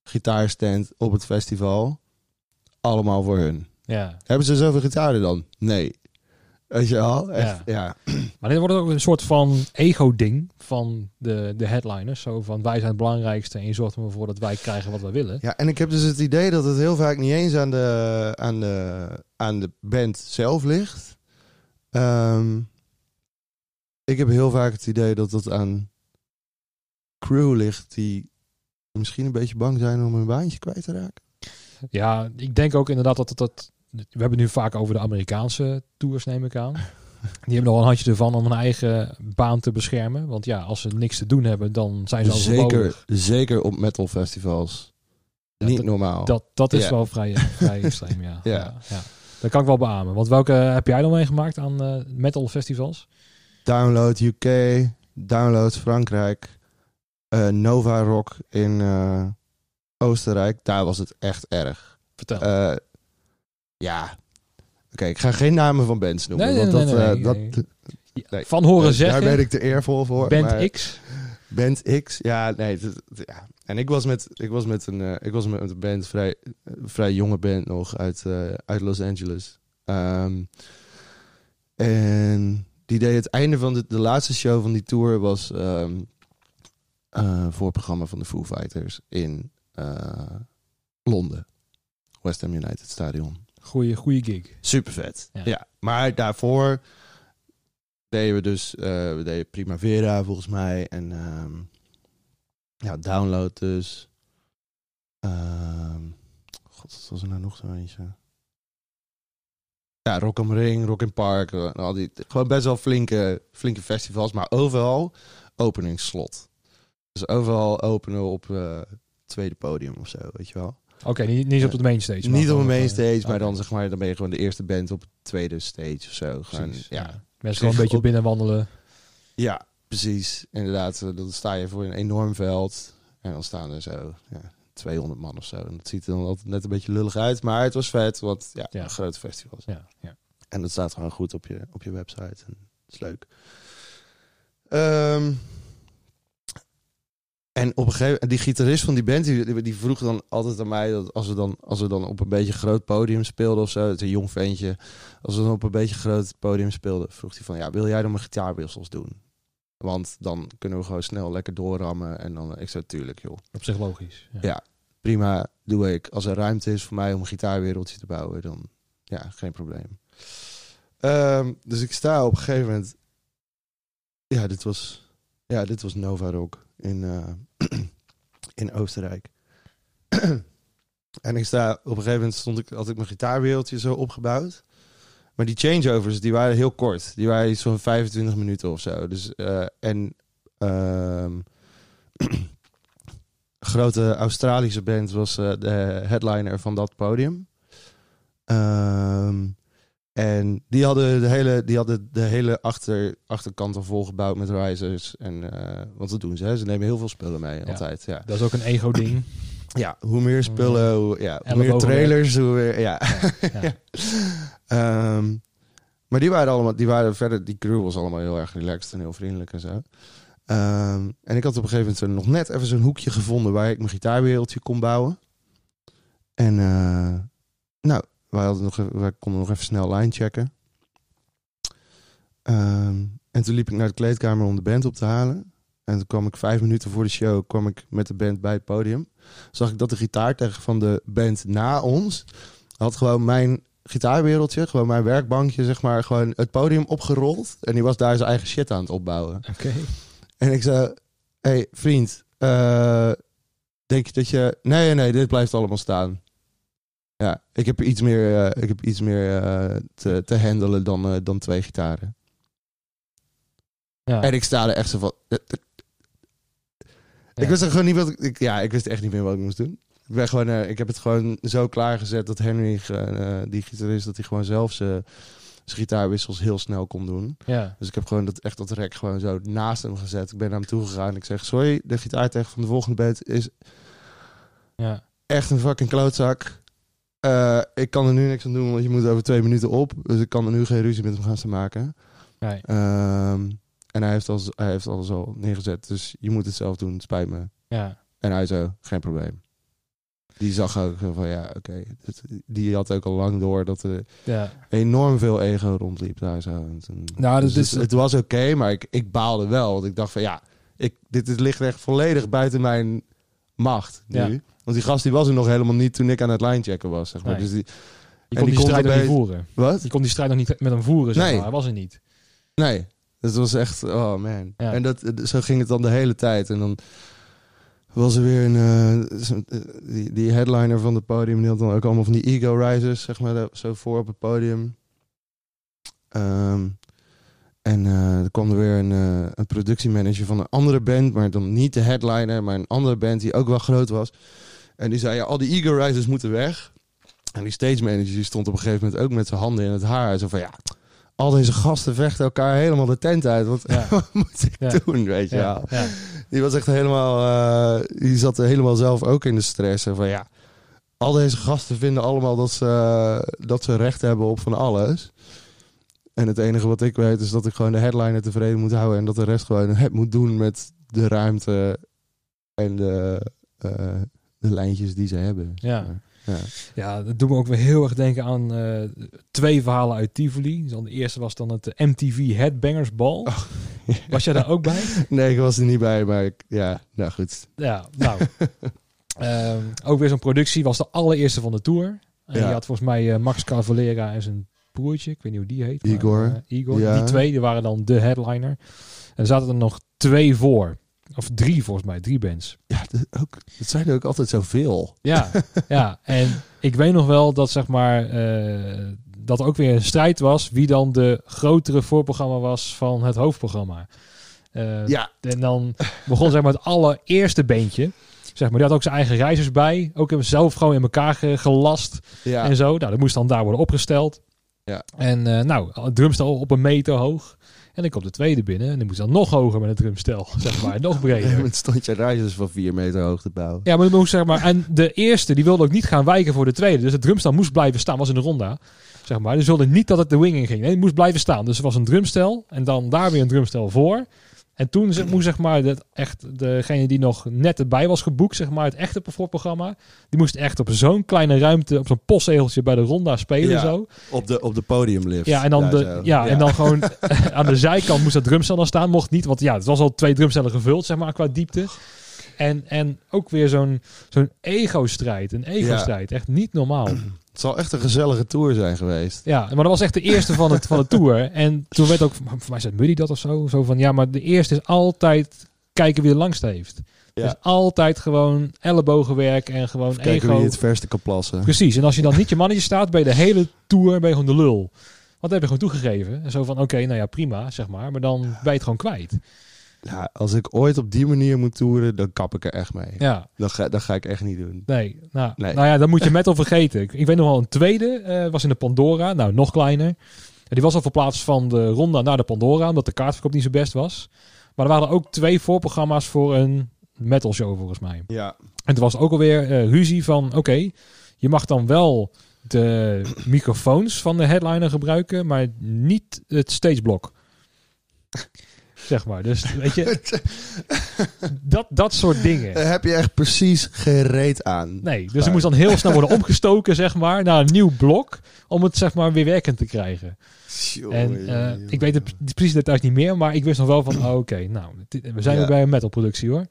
gitaarstand op het festival. Allemaal voor hun. Ja. Hebben ze zoveel gitaren dan? Nee. Weet je wel? Echt, ja. ja. Maar dit wordt ook een soort van ego-ding van de, de headliners. Zo van wij zijn het belangrijkste en je zorgt ervoor dat wij krijgen wat we willen. Ja, en ik heb dus het idee dat het heel vaak niet eens aan de, aan de, aan de band zelf ligt. Um, ik heb heel vaak het idee dat het aan crew ligt die misschien een beetje bang zijn om hun baantje kwijt te raken. Ja, ik denk ook inderdaad dat het dat. We hebben nu vaak over de Amerikaanse tours, neem ik aan. Die hebben nog een handje ervan om hun eigen baan te beschermen. Want ja, als ze niks te doen hebben, dan zijn ze al Zeker, zeker op metal festivals. Ja, Niet normaal. Dat, dat is wel vrij, vrij extreem, ja. ja. ja. Dat kan ik wel beamen. Want welke heb jij dan meegemaakt aan uh, metal festivals? Download UK, Download Frankrijk, uh, Nova Rock in uh, Oostenrijk. Daar was het echt erg. Vertel. ja, oké, okay, ik ga geen namen van bands noemen. Nee, nee, want nee, dat, nee, dat, nee. Van horen zeggen. Daar ben ik te eervol voor. Band maar, X. Band X, ja, nee. Dat, ja. En ik was met, ik was met, een, uh, ik was met een band, vrij, vrij jonge band nog, uit, uh, uit Los Angeles. Um, en die deed het einde van de, de laatste show van die tour was um, uh, voor het programma van de Foo Fighters in Londen. West Ham United Stadion. Goeie, goeie gig. Super vet. Ja. ja. Maar daarvoor deden we dus, we deden Primavera volgens mij. En um, ja, download dus. Uh, God, wat was er nou nog zo eentje? Ja, Rock am Ring, Rock in Park. Uh, al die, gewoon best wel flinke, flinke festivals. Maar overal openingsslot. Dus overal openen op uh, tweede podium of zo, weet je wel. Oké, okay, niet, niet op het main stage. Niet op de main stage, maar dan zeg maar, dan ben je gewoon de eerste band op het tweede stage of zo. Gewoon, Precies, ja. ja. Mensen gewoon een beetje op... binnenwandelen. Ja, precies. Inderdaad, dan sta je voor een enorm veld. En dan staan er zo ja, 200 man of zo. En dat ziet er dan altijd net een beetje lullig uit. Maar het was vet, want ja, Ja. een grote festival. Ja, ja. En dat staat gewoon goed op je, op je website. En dat is leuk. Ehm, en op een gegeven moment, die gitarist van die band, die, die vroeg dan altijd aan mij dat als we dan, als we dan op een beetje groot podium speelden of zo, het is een jong ventje, als we dan op een beetje groot podium speelden, vroeg hij van ja, wil jij dan mijn gitaarwissels doen? Want dan kunnen we gewoon snel lekker doorrammen. En dan, ik zei, tuurlijk joh. Op zich logisch. Ja. Ja. Prima, doe ik. Als er ruimte is voor mij om een gitaarwereldje te bouwen, dan ja, geen probleem. Ehm, dus ik sta op een gegeven moment. Ja, dit was, ja, dit was Nova Rock in, eh, in Oostenrijk. en ik sta op een gegeven moment stond ik, had ik mijn gitaarwereldje zo opgebouwd. Maar die changeovers, die waren heel kort. Die waren iets van 25 minuten of zo. Dus, eh, en ehm, grote Australische band was eh, de headliner van dat podium. Ehm, en die hadden de hele, die hadden de hele achter, achterkant al volgebouwd met risers. En, eh, want dat doen ze, hè? ze nemen heel veel spullen mee, Ja. altijd. Ja. Dat is ook een ego-ding. ja, hoe meer spullen, hoe, ja, hoe meer trailers, hoe meer... Ja. Ja. Ehm, maar die waren allemaal, die waren verder, die crew was allemaal heel erg relaxed en heel vriendelijk en zo. Ehm, en ik had op een gegeven moment nog net even zo'n hoekje gevonden waar ik mijn gitaarwereldje kon bouwen. En eh, nou, wij, hadden nog, wij konden nog even snel line checken. Ehm, en toen liep ik naar de kleedkamer om de band op te halen. En toen kwam ik vijf minuten voor de show kwam ik met de band bij het podium. Zag ik dat de gitaartech van de band na ons had gewoon mijn gitaarwereldje, gewoon mijn werkbankje, zeg maar, gewoon het podium opgerold. En die was daar zijn eigen shit aan het opbouwen. Oké. En ik zei, hey, vriend, eh, denk je dat je... Nee, nee, dit blijft allemaal staan. Ja, ik heb iets meer, eh, ik heb iets meer eh, te, te handelen dan, dan twee gitaren. Ja. En ik sta er echt zo van... Ik wist er gewoon niet wat ik, ik- Ja, ik wist echt niet meer wat ik moest doen. Ik, ben gewoon, eh, ik heb het gewoon zo klaargezet dat Henry, eh, die gitarist, dat hij gewoon zelf zijn gitaarwissels heel snel kon doen. ja. Dus ik heb gewoon dat, echt dat rek gewoon zo naast hem gezet. Ik ben naar hem toe gegaan. Ik zeg, sorry, de gitaartech van de volgende band is Ja. echt een fucking klootzak. Eh, ik kan er nu niks aan doen, want je moet over twee minuten op. Dus ik kan er nu geen ruzie met hem gaan maken. Nee. Ehm, en hij heeft, alles, hij heeft alles al neergezet. Dus je moet het zelf doen, het spijt me. Ja. En hij zo, geen probleem. Die zag ook van, ja, oké. Het- Die had ook al lang door dat er Ja. enorm veel ego rondliep daar zo. En toen- Nou, dus is- het, het was oké, maar ik, ik baalde wel. Want ik dacht van, ja, ik, dit, dit ligt echt volledig buiten mijn macht nu. Ja. Want die gast die was er nog helemaal niet toen ik aan het linechecken was, zeg maar. Nee. Dus die, Je kon die, die strijd nog niet voeren. wat? Je kon die strijd nog niet met hem voeren, zeg Nee. maar. Hij was er niet. Nee. Het was echt, oh man. Ja. En dat, zo ging het dan de hele tijd. En dan was er weer een, eh, eh, die, die headliner van het podium, die had dan ook allemaal van die ego risers, zeg maar, zo voor op het podium. Ehm, en eh, er kwam er weer een, eh, een productiemanager van een andere band, maar dan niet de headliner, maar een andere band die ook wel groot was. En die zei, ja, al die ego risers moeten weg. En die stage manager die stond op een gegeven moment ook met zijn handen in het haar. Zo van, ja, al deze gasten vechten elkaar helemaal de tent uit. Wat, Ja. wat moet ik Ja. doen, weet je wel? Ja. Die was echt helemaal, eh, die zat helemaal zelf ook in de stress. En van ja, al deze gasten vinden allemaal dat ze, dat ze recht hebben op van alles. En het enige wat ik weet is dat ik gewoon de headliner tevreden moet houden. En dat de rest gewoon het moet doen met de ruimte en de, eh, de lijntjes die ze hebben. Ja. Ja. Ja, dat doet me ook weer heel erg denken aan eh, twee verhalen uit Tivoli. Dus dan de eerste was dan het MTV Headbangers Ball. Was jij daar ook bij? Nee, ik was er niet bij, maar ik, ja, nou goed. Ja, nou. Ehm, ook weer zo'n productie. Was de allereerste van de tour. En Ja. je had volgens mij eh, Max Cavalera en zijn broertje. Ik weet niet hoe die heet. Igor. eh, Igor. Ja. Die twee, die waren dan de headliner. En er zaten er nog twee voor. Of drie volgens mij. Drie bands. Ja, dat, ook, dat zijn er ook altijd zoveel. Ja, ja. En ik weet nog wel dat zeg maar eh, dat er ook weer een strijd was wie dan de grotere voorprogramma was van het hoofdprogramma. Eh, Ja, En dan begon zeg maar het allereerste beentje. Zeg maar, die had ook zijn eigen reizers bij. Ook hebben zelf gewoon in elkaar ge- gelast ja. en zo. Nou, dat moest dan daar worden opgesteld. Ja. En eh, nou, het drumstel op een meter hoog. En ik kom de tweede binnen en dan moest dan nog hoger met het drumstel, zeg maar, nog breder. Het stond je van 4 meter hoog te bouwen. Ja, maar, moest, zeg maar en de eerste die wilde ook niet gaan wijken voor de tweede. Dus het drumstel moest blijven staan, was in de ronda. Zeg maar. Dus wilde niet dat het de wing in ging. Nee, het moest blijven staan. Dus er was een drumstel en dan daar weer een drumstel voor. En toen ze- moest zeg maar dat echt degene die nog net erbij was geboekt, zeg maar het echte voorprogramma, die moest echt op zo'n kleine ruimte, op zo'n postzegeltje bij de ronda spelen Ja. zo. Op de, op de podiumlift. Ja, en dan, de, ja, en dan gewoon aan de zijkant moest dat drumstel dan staan. Mocht niet, want ja, het was al twee drumstellen gevuld, zeg maar, qua diepte. En, en ook weer zo'n zo'n ego-strijd. Een ego-strijd. Echt niet normaal. Het zal echt een gezellige tour zijn geweest. Ja, maar dat was echt de eerste van, het, van de tour. En toen werd ook, voor mij zei Muddy dat of zo, zo van, ja, maar de eerste is altijd kijken wie de langste heeft. Ja. Dus altijd gewoon ellebogenwerk en gewoon Kijken ego. wie het verste kan plassen. Precies. En als je dan niet je mannetje staat, ben je de hele tour ben je gewoon de lul. Want dat heb je gewoon toegegeven. En zo van, oké, nou ja, prima, zeg maar. Maar dan ben je het gewoon kwijt. Ja, als ik ooit op die manier moet toeren, dan kap ik er echt mee. Ja, Dat, ga, dat ga ik echt niet doen. nee. Nou, Nee. nou ja, dan moet je metal vergeten. Ik, ik weet nog wel, een tweede eh, was in de Pandora. Nou, nog kleiner. En die was al verplaatst van de Ronda naar de Pandora, omdat de kaartverkoop niet zo best was. Maar er waren ook twee voorprogramma's voor een metal show, volgens mij. Ja. En toen was ook alweer eh, ruzie van, oké, je mag dan wel de microfoons van de headliner gebruiken, maar niet het stageblok. Zeg maar. Dus weet je, dat, dat soort dingen. Daar heb je echt precies gereed aan. Nee, dus er moest dan heel snel worden omgestoken, zeg maar, naar een nieuw blok, om het zeg maar weer werkend te krijgen. En eh, ik weet het pre- precies details niet meer, maar ik wist nog wel van, oh, oké, nou, we zijn weer bij een metalproductie hoor.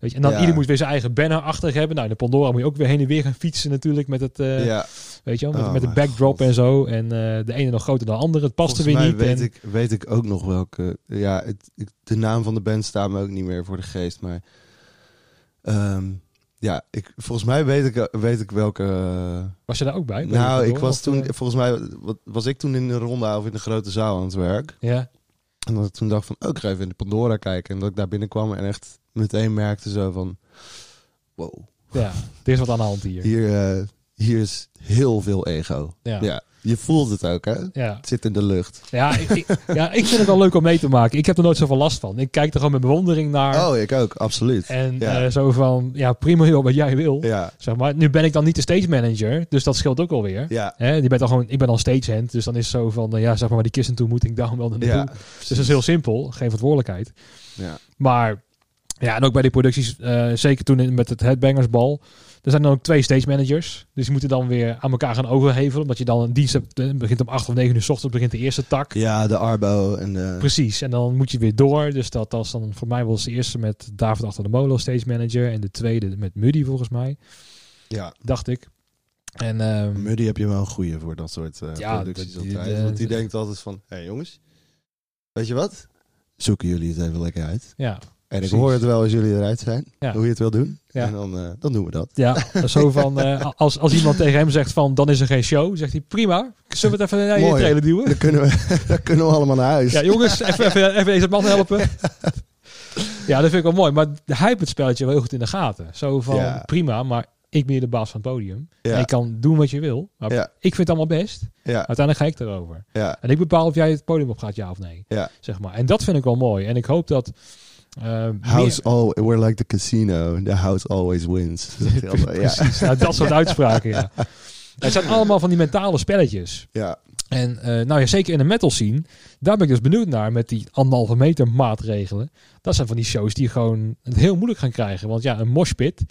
Weet je, en dan Ja. ieder moet weer zijn eigen banner achter hebben. Nou, in de Pandora moet je ook weer heen en weer gaan fietsen natuurlijk met het, eh, ja, weet je met, Oh met de backdrop God. en zo. En eh, de ene nog groter dan de andere. Het paste volgens weer mij niet. weet, en, ik, weet ik ook nog welke... Ja, het, ik- de naam van de band staat me ook niet meer voor de geest, maar... ehm, ja, ik, volgens mij weet ik, weet ik welke... was je daar ook bij? Nou, ik was of, toen... eh, Volgens mij was ik toen in de ronde of in de grote zaal aan het werk. ja, En dat ik toen dacht van, oh, ik ga even in de Pandora kijken. En dat ik daar binnenkwam en echt meteen merkte zo van... Wow, ja, er is wat aan de hand hier. hier, eh, hier is heel veel ego. Ja, Ja. ja. je voelt het ook, hè? ja. Het zit in de lucht. ik, ik- ja, ik vind het wel leuk om mee te maken. Ik heb er nooit zoveel last van. Ik kijk er gewoon met bewondering naar. Oh, ik ook, absoluut. En ja. eh, zo van, ja, prima joh, wat jij wil. Ja, Zeg maar. Nu ben ik dan niet de stage manager, dus dat scheelt ook alweer. ja, Hè, je bent dan gewoon, ik ben dan stagehand, dus dan is het zo van, nou ja, zeg maar, waar die kisten toe moet ik daar wel naartoe. ja. Dus dat is heel simpel, geen verantwoordelijkheid. Ja. Maar ja, en ook bij die producties, eh, zeker toen met het Headbangersbal, er zijn dan ook twee stage managers. Dus die moeten dan weer aan elkaar gaan overhevelen, omdat je dan een dienst hebt, eh, begint om 8 of 9 uur 's ochtends, begint de eerste tak. Ja, de Arbo en de... Precies, en dan moet je weer door. Dus dat was dan voor mij was de eerste met David achter de als stage manager en de tweede met Muddy volgens mij, Ja, dacht ik. En ehm, Muddy heb je wel een goeie voor dat soort eh, Ja, producties dat- die- de- Want die de- denkt altijd van, hé hey, jongens, weet je wat? Zoeken jullie het even lekker uit. ja, En ik Precies. hoor het wel als jullie eruit zijn, Ja. hoe je het wil doen. Ja. En dan, eh, dan doen we dat. ja, zo van eh, als, als iemand tegen hem zegt van dan is er geen show, zegt hij prima. Zullen we het even naar je Mooi. trailer duwen? Dan kunnen we, dan kunnen we allemaal naar huis. Ja, jongens, even, even, even deze man helpen. Ja, dat vind ik wel mooi. Maar hij heeft het spelletje wel heel goed in de gaten. Zo van, Ja. prima, maar ik ben hier de baas van het podium. Ja. En je kan doen wat je wil. Maar Ja. ik vind het allemaal best. Ja, Uiteindelijk ga ik erover. ja, En ik bepaal of jij het podium op gaat, ja of nee. ja. Zeg maar. En dat vind ik wel mooi. En ik hoop dat... eh, House meer- all, we're like the casino. The house always wins. Altijd. ja. Precies, nou, dat soort uitspraken, ja. Het zijn allemaal van die mentale spelletjes. ja, En eh, nou ja, zeker in de metal scene, daar ben ik dus benieuwd naar met die anderhalve meter maatregelen. Dat zijn van die shows die gewoon het heel moeilijk gaan krijgen. Want ja, een moshpit, nou,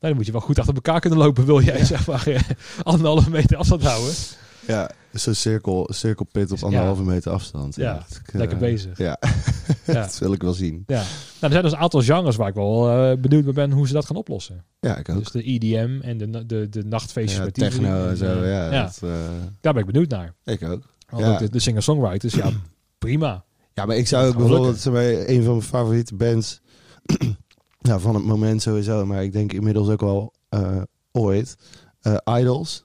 dan moet je wel goed achter elkaar kunnen lopen, wil jij zeg maar anderhalve meter afstand houden. Ja. Zo'n cirkel, cirkelpit op Ja. anderhalve meter afstand. Ja, ik, lekker eh, bezig. Ja, Ja. dat wil ik wel zien. Ja. Nou, er zijn dus een aantal genres waar ik wel eh, benieuwd naar ben hoe ze dat gaan oplossen. Ja, ik ook. Dus de EDM en de, de, de nachtfeestjes Ja, met techno en zo, eh, ja. ja, Dat, eh, daar ben ik benieuwd naar. ik ook. Want Ja. ook de, de singer-songwriters, ja, prima. Ja, maar ik zou ook bijvoorbeeld een van mijn favoriete bands ja, van het moment sowieso, maar ik denk inmiddels ook wel eh, ooit. eh, Idols.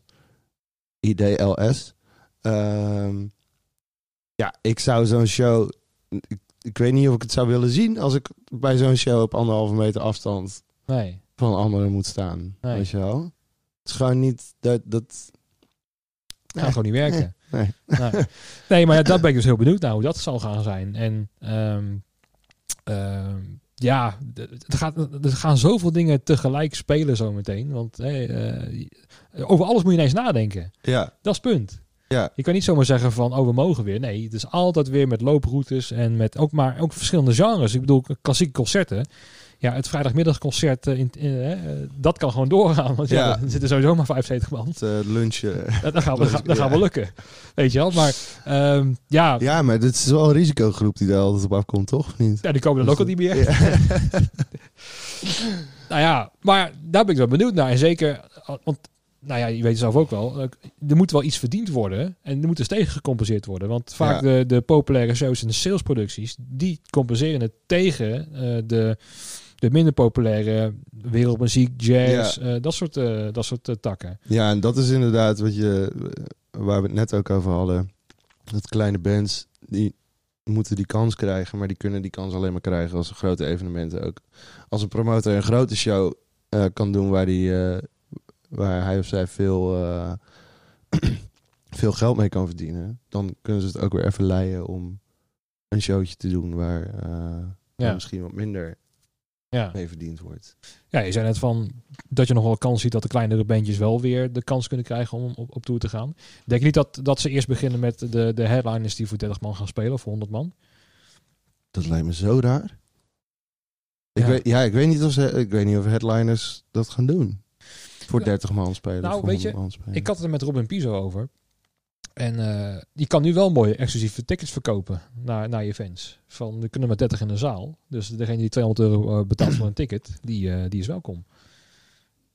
IDLS. Ehm, ja, ik zou zo'n show. Ik, ik weet niet of ik het zou willen zien als ik bij zo'n show op anderhalve meter afstand Nee. van anderen moet staan. Nee. Weet je wel? Het is gewoon niet dat. dat gaat gewoon niet werken. Nee. Nee, nee maar ja, daar ben ik dus heel benieuwd naar hoe dat zal gaan zijn. En ehm, ehm, ja, het gaat, er gaan zoveel dingen tegelijk spelen zometeen. Want hey, eh, over alles moet je ineens nadenken. Ja, Dat is het punt. ja. Je kan niet zomaar zeggen van, oh, we mogen weer. Nee, het is altijd weer met looproutes en met ook maar ook verschillende genres. Ik bedoel, klassieke concerten. Ja, het vrijdagmiddagconcert, eh, in, in, eh, dat kan gewoon doorgaan. Want ja, Ja. er zitten sowieso maar 75 man. Het eh, lunchen. Dat, gaan we, dat, gaan we Ja. lukken. Weet je wel? Maar ehm, ja, ja. Ja, maar dit is wel een risicogroep die daar altijd op afkomt, toch? Niet? die komen dan ook al niet meer. Ja. Nou ja, maar daar ben ik wel benieuwd naar. En zeker, want nou ja, je weet zelf ook wel, eh, er moet wel iets verdiend worden. En er moet dus tegen gecompenseerd worden. Want vaak Ja. de, de populaire shows en de salesproducties, die compenseren het tegen eh, de, de minder populaire wereldmuziek, jazz, eh, dat soort, eh, dat soort eh, takken. Ja, en dat is inderdaad wat je, waar we het net ook over hadden. Dat kleine bands, die moeten die kans krijgen, maar die kunnen die kans alleen maar krijgen als een grote evenementen ook. Als een promotor een grote show kan doen waar, die, waar hij of zij veel, veel geld mee kan verdienen, dan kunnen ze het ook weer even leiden om een showtje te doen waar, waar Ja. misschien wat minder Ja. mee verdiend wordt. ja, je zei net van dat je nog wel kans ziet dat de kleinere bandjes wel weer de kans kunnen krijgen om op, op tour te gaan. Denk je niet dat, dat ze eerst beginnen met de, de headliners die voor 30 man gaan spelen of voor 100 man? Dat lijkt me zo raar. Ik, Ja. Weet, ja, ik, weet niet of ze, ik weet niet of headliners dat gaan doen. Voor Ja. 30 man spelen. Nou, voor weet je, 100 man spelen. Ik had het er met Robin Piso over. En eh, die kan nu wel mooie exclusieve tickets verkopen naar, naar je fans. Van, er kunnen maar 30 in de zaal. Dus degene die 200 euro eh, betaalt voor een ticket, die, eh, die is welkom.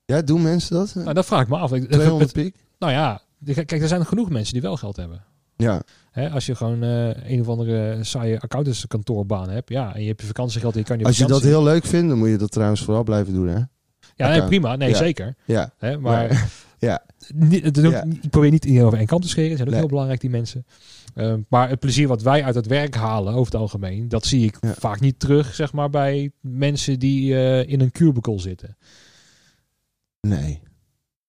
Ja, doen mensen dat? Nou, dat vraag ik me af. Ik- 200 het- piek? nou ja, kijk, er zijn genoeg mensen die wel geld hebben. Ja. Hè, als je gewoon een of andere saaie accountantskantoorbaan hebt, ja, en je hebt je vakantiegeld je kan op Als je dat heel leuk vindt, dan moet je dat trouwens vooral blijven doen, hè? Ja, nee, prima. Nee, Ja. zeker. Ja. Hè, maar Maar- ja. niet, ook- Ja. ik probeer niet iedereen over één kant te scheren. Ze zijn ook Nee. heel belangrijk, die mensen. Ehm, maar het plezier wat wij uit het werk halen, over het algemeen, dat zie ik Ja. vaak niet terug, zeg maar, bij mensen die eh, in een cubicle zitten. Nee.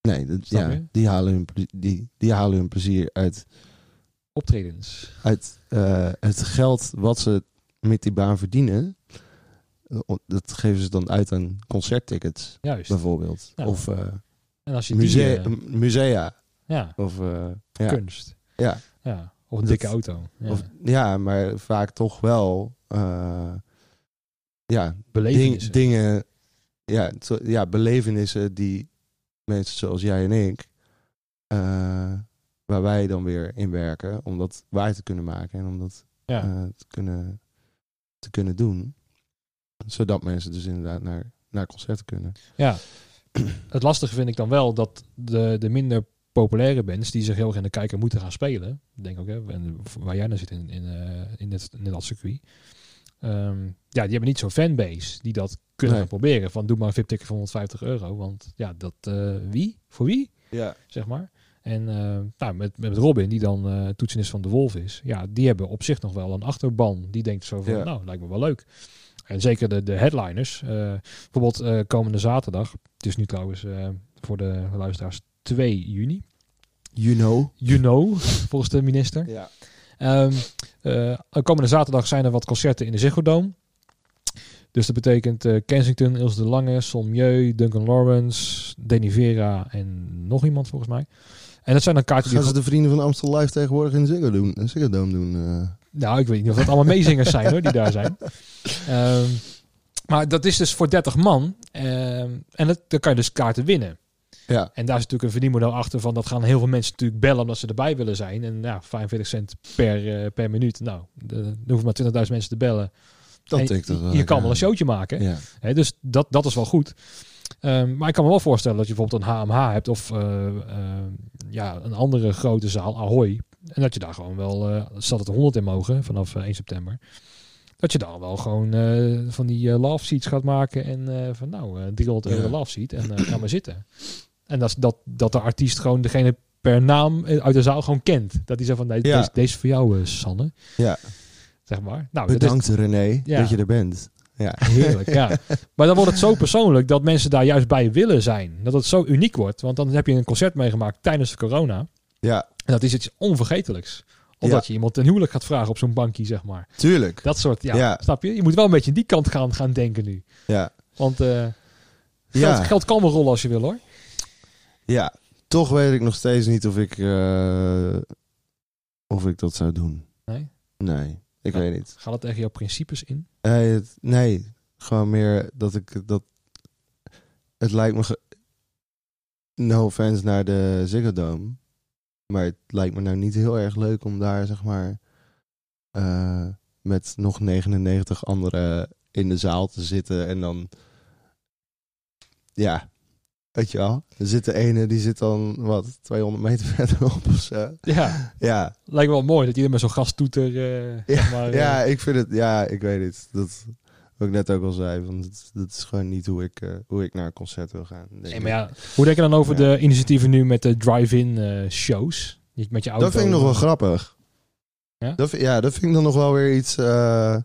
Nee, dat, ja, die, halen hun, die, die halen hun plezier uit, Optredens. uit eh, het geld wat ze met die baan verdienen. Dat geven ze dan uit aan concerttickets, Juist. bijvoorbeeld. Ja. Of eh, En als je die, musea, eh, musea. ja, Of, eh, ja. kunst. Ja. Ja. Of een Dat- dikke auto. Ja. Of, ja, maar vaak toch wel. eh, ja, ding- Belevenissen. dingen. Ja, ja, belevenissen die mensen zoals jij en ik. waar wij dan weer in werken. Om dat waar te kunnen maken. En om dat ja. te, kunnen, te kunnen doen. Zodat mensen dus inderdaad naar, naar concerten kunnen. Ja, het lastige vind ik dan wel dat de, de minder populaire bands die zich heel erg in de kijker moeten gaan spelen, denk ook, hè, en waar jij nou zit in, in, eh, in, het, in dat circuit, Ehm, ja, die hebben niet zo'n fanbase die dat kunnen Nee. gaan proberen. Van doe maar een VIP-ticket van 150 euro, want ja, dat eh, wie? Voor wie? Ja. Zeg maar. En eh, nou, met, met Robin, die dan eh toetsenist van de Wolf is, ja, die hebben op zich nog wel een achterban. Die denkt zo van, Ja. nou, lijkt me wel leuk. En zeker de, de headliners. eh, bijvoorbeeld eh, komende zaterdag. Het is nu trouwens eh, voor de luisteraars 2 juni. You know. You know, volgens de minister. Ja. Ehm, eh, komende zaterdag zijn er wat concerten in de Ziggo Dome. Dus dat betekent Kensington, Ilse de Lange, Solmieu, Duncan Lawrence, Denny Vera en nog iemand volgens mij. En dat zijn dan kaarten die... Gaan ze de vrienden van Amstel Live tegenwoordig in Ziggo, doen, in Ziggo Dome doen? Nou, ik weet niet of dat allemaal meezingers zijn hoor, die daar zijn. Ehm, maar dat is dus voor 30 man. Ehm, en dat, dan kan je dus kaarten winnen. ja. En daar is natuurlijk een verdienmodel achter van dat gaan heel veel mensen natuurlijk bellen omdat ze erbij willen zijn. En ja, 45 cent per, eh, per minuut. Nou, de- er hoeven maar 20.000 mensen te bellen. Dat En toch je, kan wel een showtje maken. Ja. Dus dat, dat is wel goed. Ehm, maar ik kan me wel voorstellen dat je bijvoorbeeld een HMH hebt of eh, eh, ja, een andere grote zaal, Ahoy. En dat je daar gewoon wel, eh stel dat er 100 in mogen vanaf eh, 1 september. Dat je dan wel gewoon eh, van die eh, love seats gaat maken en eh, van nou, eh 300 euro Ja. love seat en eh ga maar zitten. En dat, is dat, dat de artiest gewoon degene per naam eh, uit de zaal gewoon kent. Dat hij zegt van nee, Ja. deze, deze voor jou, eh, Sanne. ja. Zeg maar. Nou, dat is- Bedankt René Ja. dat je er bent. Ja. Heerlijk, ja. Maar dan wordt het zo persoonlijk dat mensen daar juist bij willen zijn. Dat het zo uniek wordt. Want dan heb je een concert meegemaakt tijdens corona. Ja. En dat is iets onvergetelijks. Omdat je iemand ten huwelijk gaat vragen op zo'n bankje, zeg maar. Tuurlijk. Dat soort, ja, Ja. snap je? Je moet wel een beetje in die kant gaan, gaan denken nu. Ja. Want eh, geld, Ja. geld kan wel rollen als je wil, hoor. Ja. Toch weet ik nog steeds niet of ik, eh, of ik dat zou doen. Nee? Nee, ik weet niet. Gaat het tegen jouw principes in? Nee, het- nee, gewoon meer dat ik dat. Het lijkt me. ge- No offense naar de Ziggo Dome. Maar het lijkt me nou niet heel erg leuk om daar, zeg maar. eh, met nog 99 anderen in de zaal te zitten. En dan. Ja. Weet je wel? Er zit de ene, die zit dan, wat, 200 meter verderop of zo. Ja, Ja, lijkt me wel mooi dat er met zo'n gastoeter, eh zeg maar... eh, ja, ik vind het, ja, ik weet het. Dat, wat ik net ook al zei, want het, dat is gewoon niet hoe ik, eh, hoe ik naar een concert wil gaan. denk Nee, maar ja, hoe denk je dan over Ja. de initiatieven nu met de drive-in eh, shows? Niet met je auto. dat vind ik nog wel grappig. Ja? Dat, vind- ja, dat vind ik dan nog wel weer iets, eh,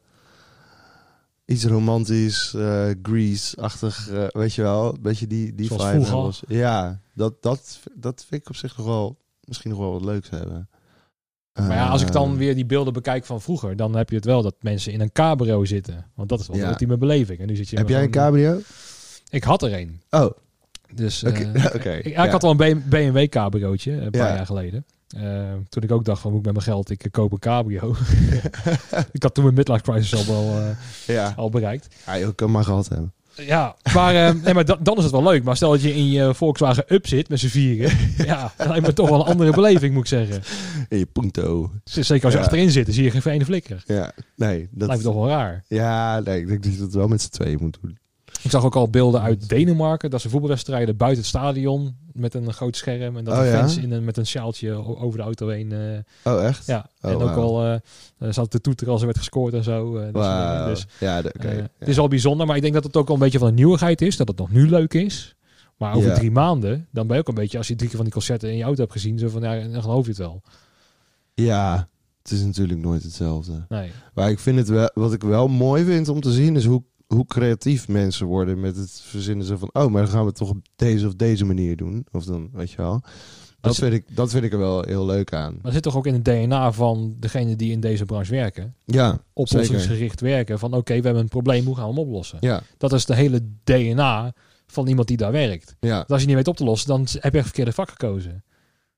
iets romantisch, eh Grease-achtig, eh, weet je wel. Een beetje die, die Zoals vibe. Ja, dat, dat, dat vind ik op zich nog wel, misschien nog wel wat leuks hebben. Maar ja, als ik dan Eh, weer die beelden bekijk van vroeger, dan heb je het wel dat mensen in een cabrio zitten. Want dat is wel Ja. de ultieme beleving. En nu zit je Heb jij een cabrio? Ik had er een. Oh, Dus Oké, eh, ik, ja. had wel een BMW cabriootje een paar Ja. jaar geleden. Eh, toen ik ook dacht van moet ik met mijn geld, ik koop een cabrio. ik had toen mijn midlife crisis al wel eh, ja. al bereikt. ja, je kan maar gehad hebben. Ja, maar, eh, nee, maar da- dan is het wel leuk. Maar stel dat je in je Volkswagen Up zit met z'n vieren. ja, dat lijkt me toch wel een andere beleving, moet ik zeggen. In je punto. Zeker als je Ja. achterin zit, dan zie je geen ene flikker. Ja, nee. Dat Lijkt me toch wel raar. Ja, nee, ik denk dat je dat wel met z'n tweeën moet doen. Ik zag ook al beelden uit Denemarken. Dat ze voetbalwedstrijden buiten het stadion met een groot scherm. En dat Oh, de ja? fans in een, met een sjaaltje over de auto heen. eh, Oh, echt? ja, Oh, en ook al eh zat te toeteren als er werd gescoord en zo. eh. Wauw. Dus ja, de- eh, ja. het is al bijzonder. Maar ik denk dat het ook wel een beetje van een nieuwigheid is. Dat het nog nu leuk is. Maar over Ja. drie maanden, dan ben je ook een beetje, als je drie keer van die concerten in je auto hebt gezien, zo van, ja, dan geloof je het wel. Ja, het is natuurlijk nooit hetzelfde. Nee. Maar ik vind het wel, wat ik wel mooi vind om te zien, is hoe, hoe creatief mensen worden met het verzinnen van, oh, maar dan gaan we het toch op deze of deze manier doen. Of dan, weet je wel. Dat vind, ik, dat vind ik er wel heel leuk aan. Maar zit toch ook in het DNA van degene die in deze branche werken. Ja, Oplossingsgericht werken. Van oké, we hebben een probleem, hoe gaan we hem oplossen? ja, Dat is de hele DNA van iemand die daar werkt. ja, Want als je niet weet op te lossen, dan heb je echt het verkeerde vak gekozen.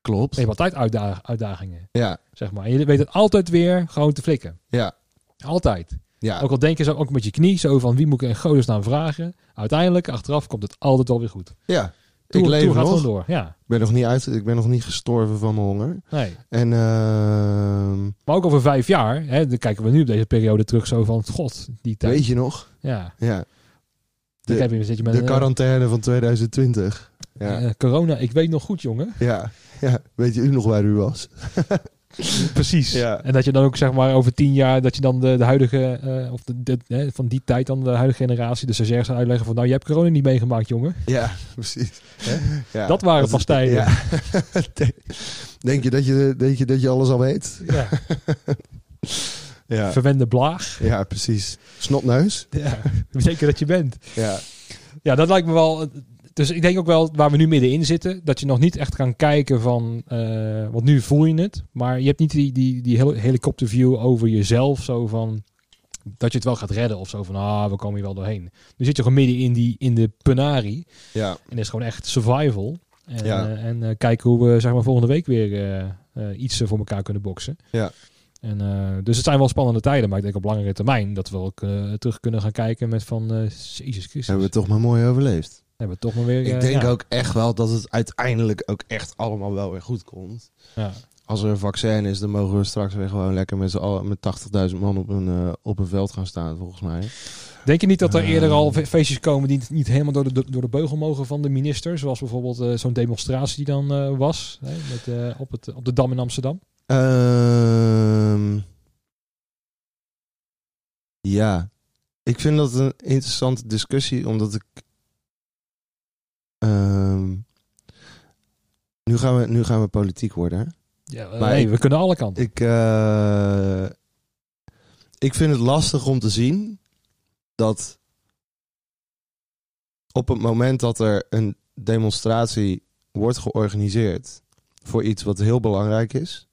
klopt. Je hebt altijd uitda- uitdagingen, Ja, zeg maar. En je weet het altijd weer gewoon te flikken. ja, Altijd. Ja. Ook al denk je zo ook met je knie, zo van wie moet ik in godesnaam vragen. Uiteindelijk, achteraf, komt het altijd wel weer goed. ja. Ik leef nog. door. Ja, Ik ben nog niet uit, ik ben nog niet gestorven van mijn honger. nee. En ehm, Maar ook over vijf jaar, hè, dan kijken we nu op deze periode terug zo van, god, die tijd. weet je nog? Ja, Ja. De, heb je, zit je met de een, quarantaine van 2020. Ja. eh, corona. Ik weet nog goed, jongen. Ja. ja, weet je u nog waar u was? Precies. Ja. En dat je dan ook zeg maar over tien jaar dat je dan de, de huidige eh, of de, de- hè, van die tijd dan de huidige generatie de stagiairs gaat uitleggen van nou je hebt corona niet meegemaakt jongen. Ja, precies. Ja. Dat waren pas tijden. Ja. denk, je dat je, denk je dat je alles al weet? Ja. Ja, Verwende blaag. ja precies. Snotneus? Ja. Zeker dat je bent. Ja. Ja, dat lijkt me wel. Dus ik denk ook wel waar we nu middenin zitten, dat je nog niet echt kan kijken van, eh, want nu voel je het, maar je hebt niet die, die, die hel- helikopterview over jezelf, zo van dat je het wel gaat redden of zo van, ah, we komen hier wel doorheen. Nu zit je gewoon midden in die in de penari Ja. en is gewoon echt survival. En, Ja. eh, en eh, kijken hoe we zeg maar volgende week weer iets voor elkaar kunnen boksen. Ja. En, dus het zijn wel spannende tijden, maar ik denk op langere termijn dat we ook terug kunnen gaan kijken met van, eh Jezus Christus. Hebben we toch maar mooi overleefd. Hebben we toch maar weer... Ik eh, denk ja. ook echt wel dat het uiteindelijk ook echt allemaal wel weer goed komt. Ja. Als er een vaccin is, dan mogen we straks weer gewoon lekker met, z'n allen- met 80.000 man op een, eh, op een veld gaan staan, volgens mij. Denk je niet dat er Eh. eerder al fe- feestjes komen die niet helemaal door de, door de beugel mogen van de minister? Zoals bijvoorbeeld zo'n demonstratie die dan was hè, met, op, het, op de Dam in Amsterdam. Ehm, ja, ik vind dat een interessante discussie, omdat ik. Ehm, nu, gaan we, nu gaan we politiek worden. hè? Ja, Maar nee, ik- we kunnen alle kanten. Ik, eh, ik vind het lastig om te zien dat op het moment dat er een demonstratie wordt georganiseerd, voor iets wat heel belangrijk is.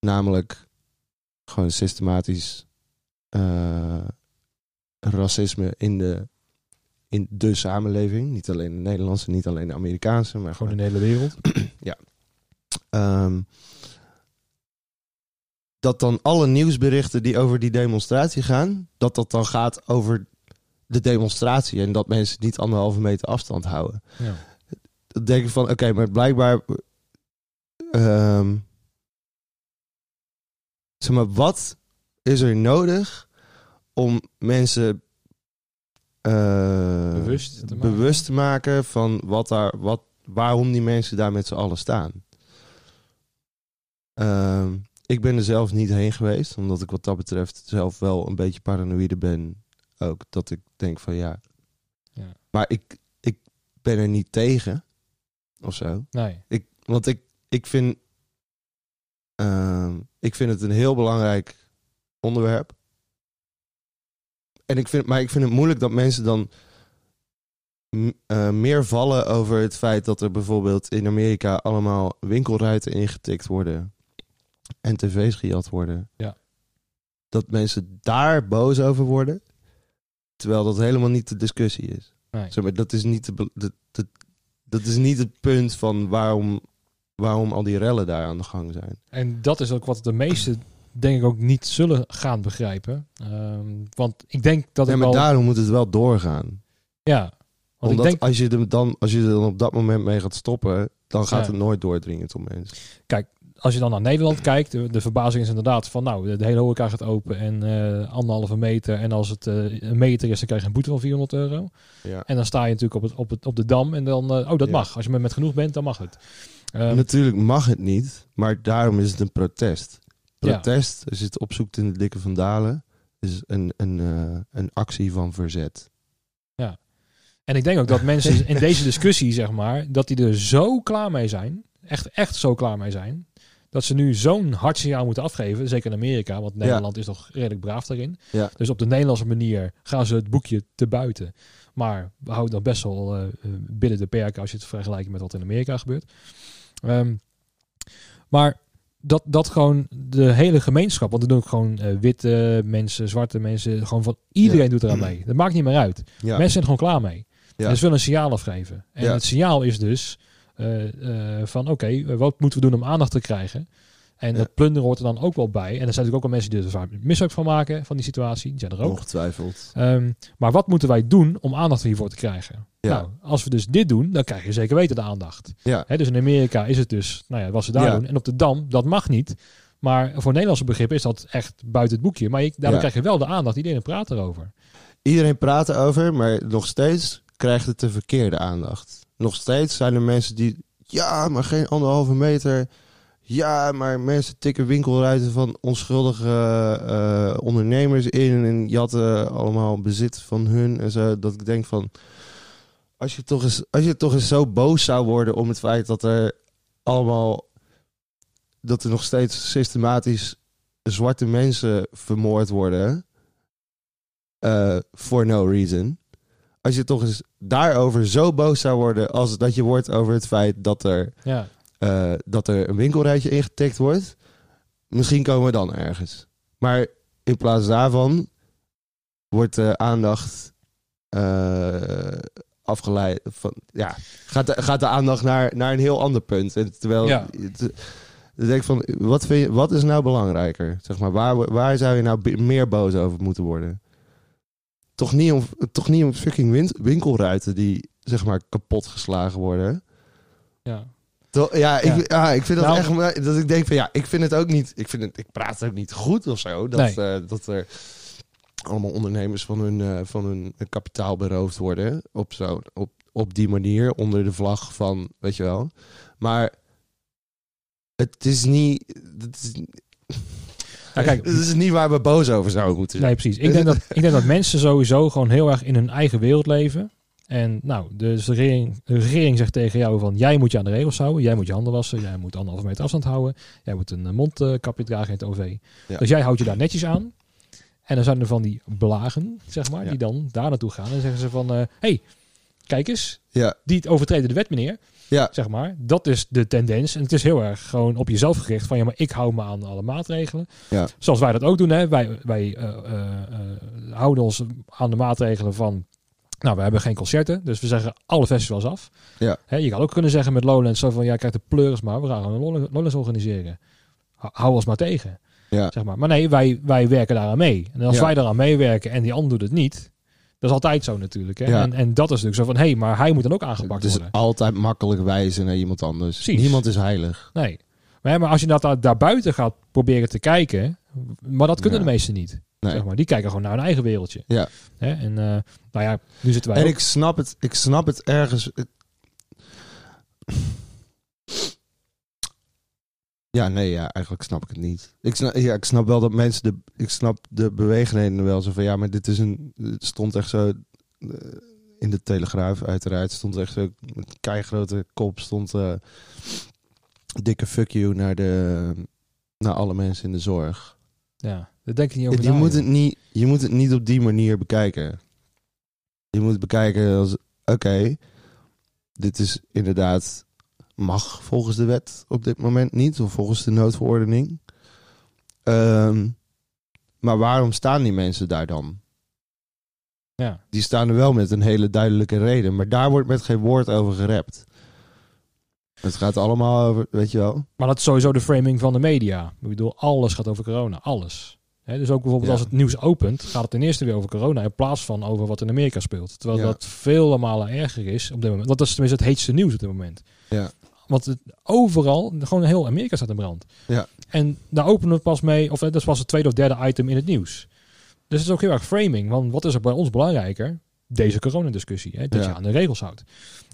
Namelijk gewoon systematisch eh, racisme in de, in de samenleving. Niet alleen de Nederlandse, niet alleen de Amerikaanse, maar Gewoon de hele wereld. Ehm, dat dan alle nieuwsberichten die over die demonstratie gaan, dat dat dan gaat over de demonstratie en dat mensen niet anderhalve meter afstand houden. Ja. Dan denk ik van, oké, maar blijkbaar, ehm, zeg maar, wat is er nodig om mensen eh, Bewust te maken. bewust te maken van wat daar, wat, waarom die mensen daar met z'n allen staan? Ehm, ik ben er zelf niet heen geweest, omdat ik wat dat betreft zelf wel een beetje paranoïde ben. Ook dat ik denk van ja. Ja. Maar ik, ik ben er niet tegen. Of zo. Nee. Ik, want ik, ik, vind, ehm, ik vind het een heel belangrijk onderwerp. En ik vind, maar ik vind het moeilijk dat mensen dan eh, meer vallen over het feit dat er bijvoorbeeld in Amerika allemaal winkelruiten ingetikt worden en tv's gejat worden. Ja. Dat mensen daar boos over worden, terwijl dat helemaal niet de discussie is. nee. Zeg maar, dat is niet de, be- de, de- dat is niet het punt van waarom, waarom al die rellen daar aan de gang zijn. En dat is ook wat de meesten denk ik ook niet zullen gaan begrijpen. Ehm, want ik denk dat Ja, ik maar daarom moet het wel doorgaan. Ja. Want Omdat ik denk, als, je er dan, als je er dan op dat moment mee gaat stoppen, dan gaat Ja. het nooit doordringen tot mensen. als je dan naar Nederland kijkt, de, de verbazing is inderdaad van nou, de, de hele horeca gaat open en eh anderhalve meter. En als het eh, een meter is, dan krijg je een boete van 400 euro. Ja. En dan sta je natuurlijk op, het, op, het, op de dam en dan, eh, oh dat Ja. mag. Als je met, met genoeg bent, dan mag het. Ehm, Natuurlijk mag het niet, maar daarom is het een protest. Ja. Protest, als je het opzoekt in de dikke vandalen, is een, een, eh, een actie van verzet. En ik denk ook dat mensen in deze discussie, zeg maar, dat die er zo klaar mee zijn, echt, echt zo klaar mee zijn, dat ze nu zo'n hard signaal moeten afgeven, zeker in Amerika, want Nederland is toch redelijk braaf daarin. Ja. Dus op de Nederlandse manier gaan ze het boekje te buiten. Maar we houden dan best wel eh, eh, binnen de perken als je het vergelijkt met wat in Amerika gebeurt. Ehm, maar dat, dat gewoon de hele gemeenschap, want er doen ook gewoon eh, witte mensen, zwarte mensen, gewoon van iedereen Ja. doet eraan mee. Dat maakt niet meer uit. Ja. Mensen zijn er gewoon klaar mee. Ja. En ze willen een signaal afgeven. En het signaal is dus eh, eh, van oké, wat moeten we doen om aandacht te krijgen? En Ja. dat plunderen hoort er dan ook wel bij. En er zijn natuurlijk ook wel mensen die er vaak misbruik van maken van die situatie. Die zijn er ook. Ongetwijfeld. Ehm, maar wat moeten wij doen om aandacht hiervoor te krijgen? Ja. Nou, als we dus dit doen, dan krijg je zeker weten de aandacht. Ja. Dus in Amerika is het dus, nou ja, wat ze daar Ja. doen. En op de Dam, dat mag niet. Maar voor Nederlandse begrippen is dat echt buiten het boekje. Maar je, Ja. krijg je wel de aandacht. Iedereen praat erover. Iedereen praat erover, maar nog steeds krijgt het de verkeerde aandacht. Nog steeds zijn er mensen die, ja, maar geen anderhalve meter. Ja, maar mensen tikken winkelruiten van onschuldige eh, ondernemers in en jatten allemaal bezit van hun en zo. Dat ik denk van, als je toch eens, als je toch eens zo boos zou worden om het feit dat er allemaal, dat er nog steeds systematisch zwarte mensen vermoord worden eh for no reason. Als je toch eens daarover zo boos zou worden als dat je wordt over het feit dat er, Ja, eh, dat er een winkelrijtje ingetikt wordt, misschien komen we dan ergens. Maar in plaats daarvan wordt de aandacht eh, afgeleid. Van, ja, gaat, de, gaat de aandacht naar, naar een heel ander punt. En terwijl Ja. het, ik denk van, wat, vind je, wat is nou belangrijker? Zeg maar, waar, waar zou je nou meer boos over moeten worden? Toch niet om, toch niet om fucking win- winkelruiten die zeg maar kapot geslagen worden. ja. Ja. Ik, ja, ik vind dat Nou- echt dat ik denk van ja, ik vind het ook niet. Ik vind het, ik praat het ook niet goed of zo. Dat, Nee. eh, dat er allemaal ondernemers van hun, eh, van hun kapitaal beroofd worden op zo op, op die manier onder de vlag van weet je wel. Maar het is niet. Het is, Ja, kijk, het is niet waar we boos over zouden moeten zijn. Nee, precies. Ik denk, dat, ik denk dat mensen sowieso gewoon heel erg in hun eigen wereld leven. En nou, dus de regering, de regering zegt tegen jou van... jij moet je aan de regels houden, jij moet je handen wassen... jij moet anderhalve meter afstand houden... jij moet een eh, mondkapje dragen in het OV. Ja. Dus jij houdt je daar netjes aan. En dan zijn er van die blagen, zeg maar... Ja. die dan daar naartoe gaan en zeggen ze van... hé, hey, kijk eens, Ja, die overtreden de wet, meneer. ja, Zeg maar. Dat is de tendens. En het is heel erg gewoon op jezelf gericht. Van ja, maar ik hou me aan alle maatregelen. Ja. Zoals wij dat ook doen. Hè. Wij, wij eh, eh, eh, houden ons aan de maatregelen van... Nou, we hebben geen concerten. Dus we zeggen alle festivals af. Ja. Je kan ook kunnen zeggen met Lowlands zo van... Ja, kijk de pleurs maar. We gaan een Lowlands- organiseren. Hou- ons maar tegen. ja. Zeg maar. maar nee, wij, wij werken daaraan mee. En als Ja. wij daaraan meewerken en die ander doet het niet... Dat is altijd zo natuurlijk. Hè? Ja. En, en dat is natuurlijk zo van... Hé, hey, maar hij moet dan ook aangepakt Het is worden. altijd makkelijk wijzen naar iemand anders. Precies. Niemand is heilig. Nee. Maar, maar als je dat daar, daarbuiten gaat proberen te kijken, maar dat kunnen de meesten niet. Nee. Zeg maar. Die kijken gewoon naar hun eigen wereldje. Ja. Hè? En eh, nou ja, nu zitten wij En ook- ik snap het, ik snap het ergens. Ja, nee, ja, eigenlijk snap ik het niet. Ik snap, ja, ik snap wel dat mensen de, ik snap de beweegredenen wel zo van, ja, maar dit is een, het stond echt zo eh, in de Telegraaf, uiteraard, stond echt zo met keigrote kop stond eh, dikke fuck you naar de, naar alle mensen in de zorg. ja, daar denk ik niet over Je na, moet, joh. het niet, je moet het niet op die manier bekijken. Je moet het bekijken als, oké, dit is inderdaad, mag volgens de wet op dit moment niet, of volgens de noodverordening. Ehm, maar waarom staan die mensen daar dan? Ja. Die staan er wel met een hele duidelijke reden, maar daar wordt met geen woord over gerept. Het gaat allemaal over, weet je wel. Maar dat is sowieso de framing van de media. Ik bedoel, alles gaat over corona. Alles. Dus ook bijvoorbeeld Ja. als het nieuws opent, gaat het ten eerste weer over corona in plaats van over wat in Amerika speelt. Terwijl Ja. dat vele malen erger is op dit moment. Dat is tenminste het heetste nieuws op dit moment. Ja. Want het, overal, gewoon heel Amerika staat in brand. Ja. En daar openen we pas mee, of eh, dat was het tweede of derde item in het nieuws. Dus het is ook heel erg framing. Want wat is er bij ons belangrijker? Deze coronadiscussie. Hè? Dat Ja. je aan de regels houdt.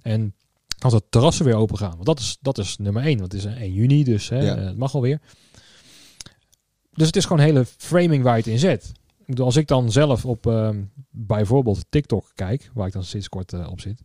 En als het terrassen weer open gaan. Want dat is, dat is nummer één. Want het is eh, 1 juni, dus hè, eh, het mag alweer. Dus het is gewoon een hele framing waar je het in zet. Ik bedoel, als ik dan zelf op ehm, bijvoorbeeld TikTok kijk, waar ik dan sinds kort eh, op zit.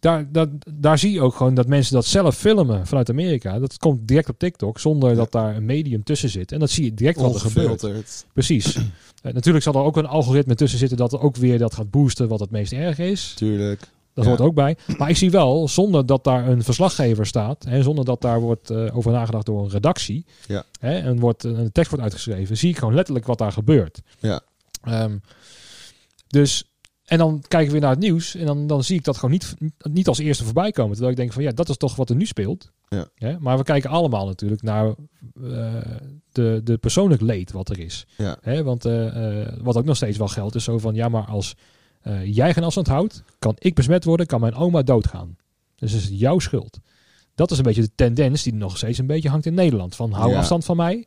Daar, daar, daar zie je ook gewoon dat mensen dat zelf filmen vanuit Amerika. Dat komt direct op TikTok, zonder Ja. dat daar een medium tussen zit. En dat zie je direct wat er gebeurt. Precies. Eh, natuurlijk zal er ook een algoritme tussen zitten dat er ook weer dat gaat boosten wat het meest erg is. Tuurlijk. Dat hoort ook bij. Maar ik zie wel, zonder dat daar een verslaggever staat, en zonder dat daar wordt eh, over nagedacht door een redactie, Ja. hè, en wordt, een tekst wordt uitgeschreven, zie ik gewoon letterlijk wat daar gebeurt. Ja. Ehm, dus, en dan kijk ik weer naar het nieuws en dan, dan zie ik dat gewoon niet, niet als eerste voorbij komen. Terwijl ik denk van ja, dat is toch wat er nu speelt. Ja. Hè? Maar we kijken allemaal natuurlijk naar eh, de, de persoonlijk leed wat er is. Ja. Hè? Want eh, eh, wat ook nog steeds wel geldt is zo van ja, maar als eh, jij geen afstand houdt, kan ik besmet worden, kan mijn oma doodgaan. Dus het is jouw schuld. Dat is een beetje de tendens die nog steeds een beetje hangt in Nederland. Van hou Ja. afstand van mij.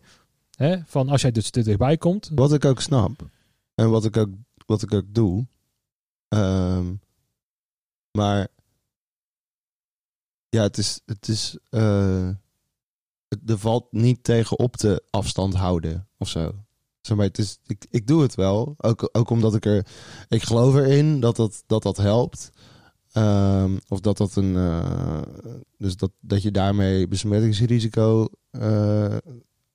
Hè? Van als jij dus te dichtbij komt. Wat ik ook snap. En wat ik ook, wat ik ook doe. Ehm, maar ja, het is. Het is eh, het, er valt niet tegen op te afstand houden of zo. Zeg maar, het is, ik, ik doe het wel. Ook, ook omdat ik er. Ik geloof erin dat dat, dat, dat helpt. Ehm, of dat dat een. eh, dus dat, dat je daarmee besmettingsrisico eh,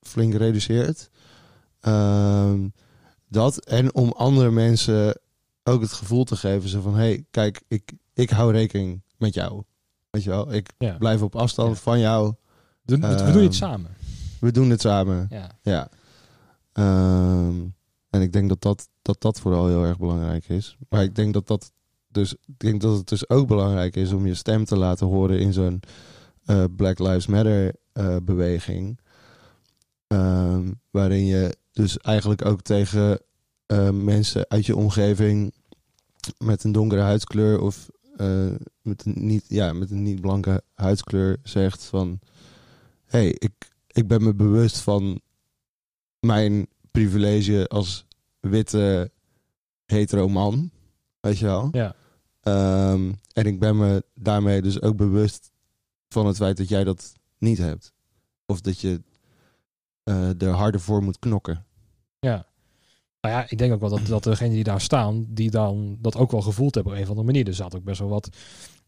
flink reduceert. Ehm, dat en om andere mensen ook het gevoel te geven zo van hé, hey, kijk, ik, ik hou rekening met jou. Weet je wel, ik Ja. blijf op afstand Ja. van jou. We, we, we doen Ehm, het samen. We doen het samen. Ja. Ja. Ehm, en ik denk dat dat, dat dat vooral heel erg belangrijk is. Maar ik denk dat dat dus, ik denk dat het dus ook belangrijk is om je stem te laten horen in zo'n eh, Black Lives Matter eh, beweging. Ehm, waarin je dus eigenlijk ook tegen eh, mensen uit je omgeving met een donkere huidskleur of met, een niet, ja, met een niet blanke huidskleur zegt van hey, ik, ik ben me bewust van mijn privilege als witte hetero man. Weet je wel? Ja. Ehm, en ik ben me daarmee dus ook bewust van het feit dat jij dat niet hebt. Of dat je eh, er harder voor moet knokken. Ja. Nou ja, ik denk ook wel dat, dat degenen die daar staan, die dan dat ook wel gevoeld hebben op een of andere manier. Er zaten ook best wel wat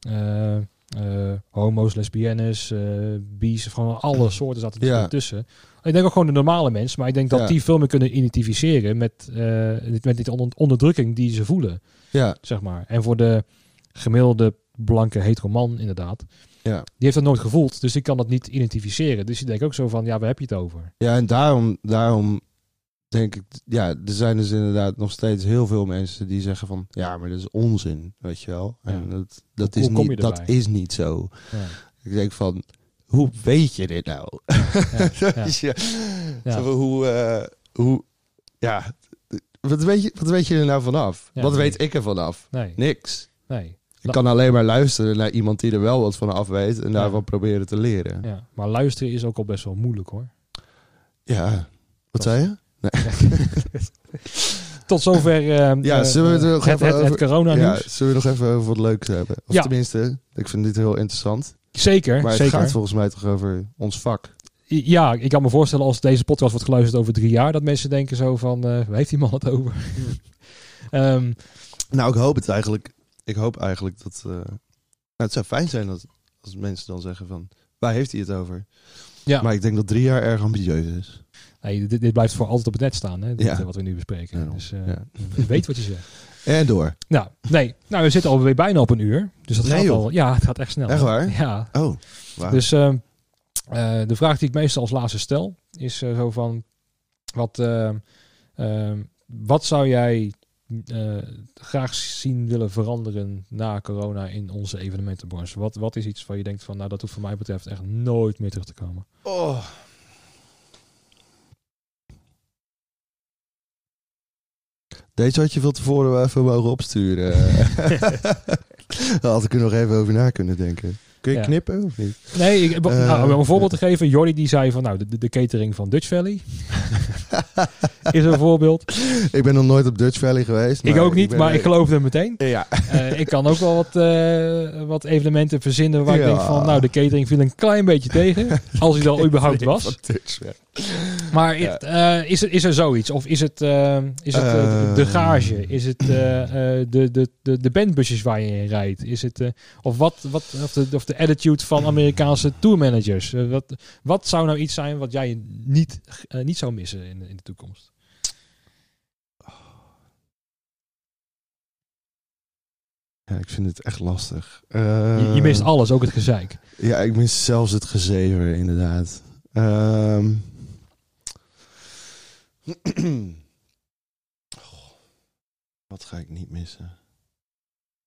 eh, eh, homo's, lesbiennes, bi's, gewoon alle soorten zaten Ja. er tussen. Ik denk ook gewoon de normale mensen, maar ik denk dat Ja. die veel meer kunnen identificeren met, eh, met die onder- onderdrukking die ze voelen, Ja, zeg maar. En voor de gemiddelde blanke hetero man inderdaad. Ja. Die heeft dat nooit gevoeld, dus die kan dat niet identificeren. Dus die denkt ook zo van, ja, waar heb je het over? Ja, en daarom, daarom denk ik, ja, er zijn dus inderdaad nog steeds heel veel mensen die zeggen van, ja, maar dat is onzin, weet je wel. En Ja. dat, dat, Hoe is niet, dat is niet zo. Ja. Ik denk van, hoe weet je dit nou? Ja, ja. Ja, Ja. zo hoe, eh, hoe, ja, wat weet, je, wat weet je er nou vanaf? Ja, wat nee. weet ik er vanaf? Nee, Niks. nee. Ik kan alleen maar luisteren naar iemand die er wel wat van af weet en daarvan Ja. proberen te leren. Ja. Ja. Maar luisteren is ook al best wel moeilijk hoor. Wat zei je? Tot zover eh, Ja, eh, zullen we het nog het, even het, corona Ja, nieuws? zullen we nog even over wat leuks hebben? Of Ja. tenminste, ik vind dit heel interessant. Zeker, Maar het zeker. gaat volgens mij toch over ons vak. Ja, ik kan me voorstellen als deze podcast wordt geluisterd over drie jaar, dat mensen denken zo van, eh waar heeft die man het over? Ehm, Nou, ik hoop het eigenlijk. Ik hoop eigenlijk dat... nou, het zou fijn zijn dat, als mensen dan zeggen van... Waar heeft hij het over? ja, Maar ik denk dat drie jaar erg ambitieus is. Nee, dit, dit blijft voor altijd op het net staan, hè, dit, Ja. eh, wat we nu bespreken. Dus ja. je weet wat je zegt. En door. Nou, nee, nou, we zitten alweer bijna op een uur. Dus dat Nee, gaat al, ja, het gaat echt snel. Echt waar? Ja, Oh. Dus ehm, eh, de vraag die ik meestal als laatste stel is zo van wat, ehm, ehm, wat zou jij graag zien willen veranderen na corona in onze evenementenbranche? Wat, wat is iets waar je denkt van nou dat hoeft voor mij betreft echt nooit meer terug te komen? Oh. Deze had je van tevoren wel even mogen opsturen. Daar had ik er nog even over na kunnen denken. Kun je Ja. knippen of niet? Nee, ik, Eh, nou, om een voorbeeld te geven. Jordi die zei van nou de, de catering van Dutch Valley is een voorbeeld. Ik ben nog nooit op Dutch Valley geweest. ik ook niet, maar ik geloof hem meteen. Ja. Eh, ik kan ook wel wat, eh, wat evenementen verzinnen waar ik denk van, nou, de catering viel een klein beetje tegen. Als hij er al überhaupt was. Maar Ja. eh, is, er, is er zoiets? Of is het, eh, is het eh, de Eh. gage? Is het de, de, de, de bandbusjes waar je in rijdt? Is het, of, wat, wat, of, de, of de attitude van Amerikaanse tourmanagers? Wat, wat zou nou iets zijn wat jij niet, niet zou missen in, in de toekomst? Ja, ik vind het echt lastig. Je, je mist alles, ook het gezeik. Ja, ik mis zelfs het gezever, inderdaad. Ehm. Wat ga ik niet missen?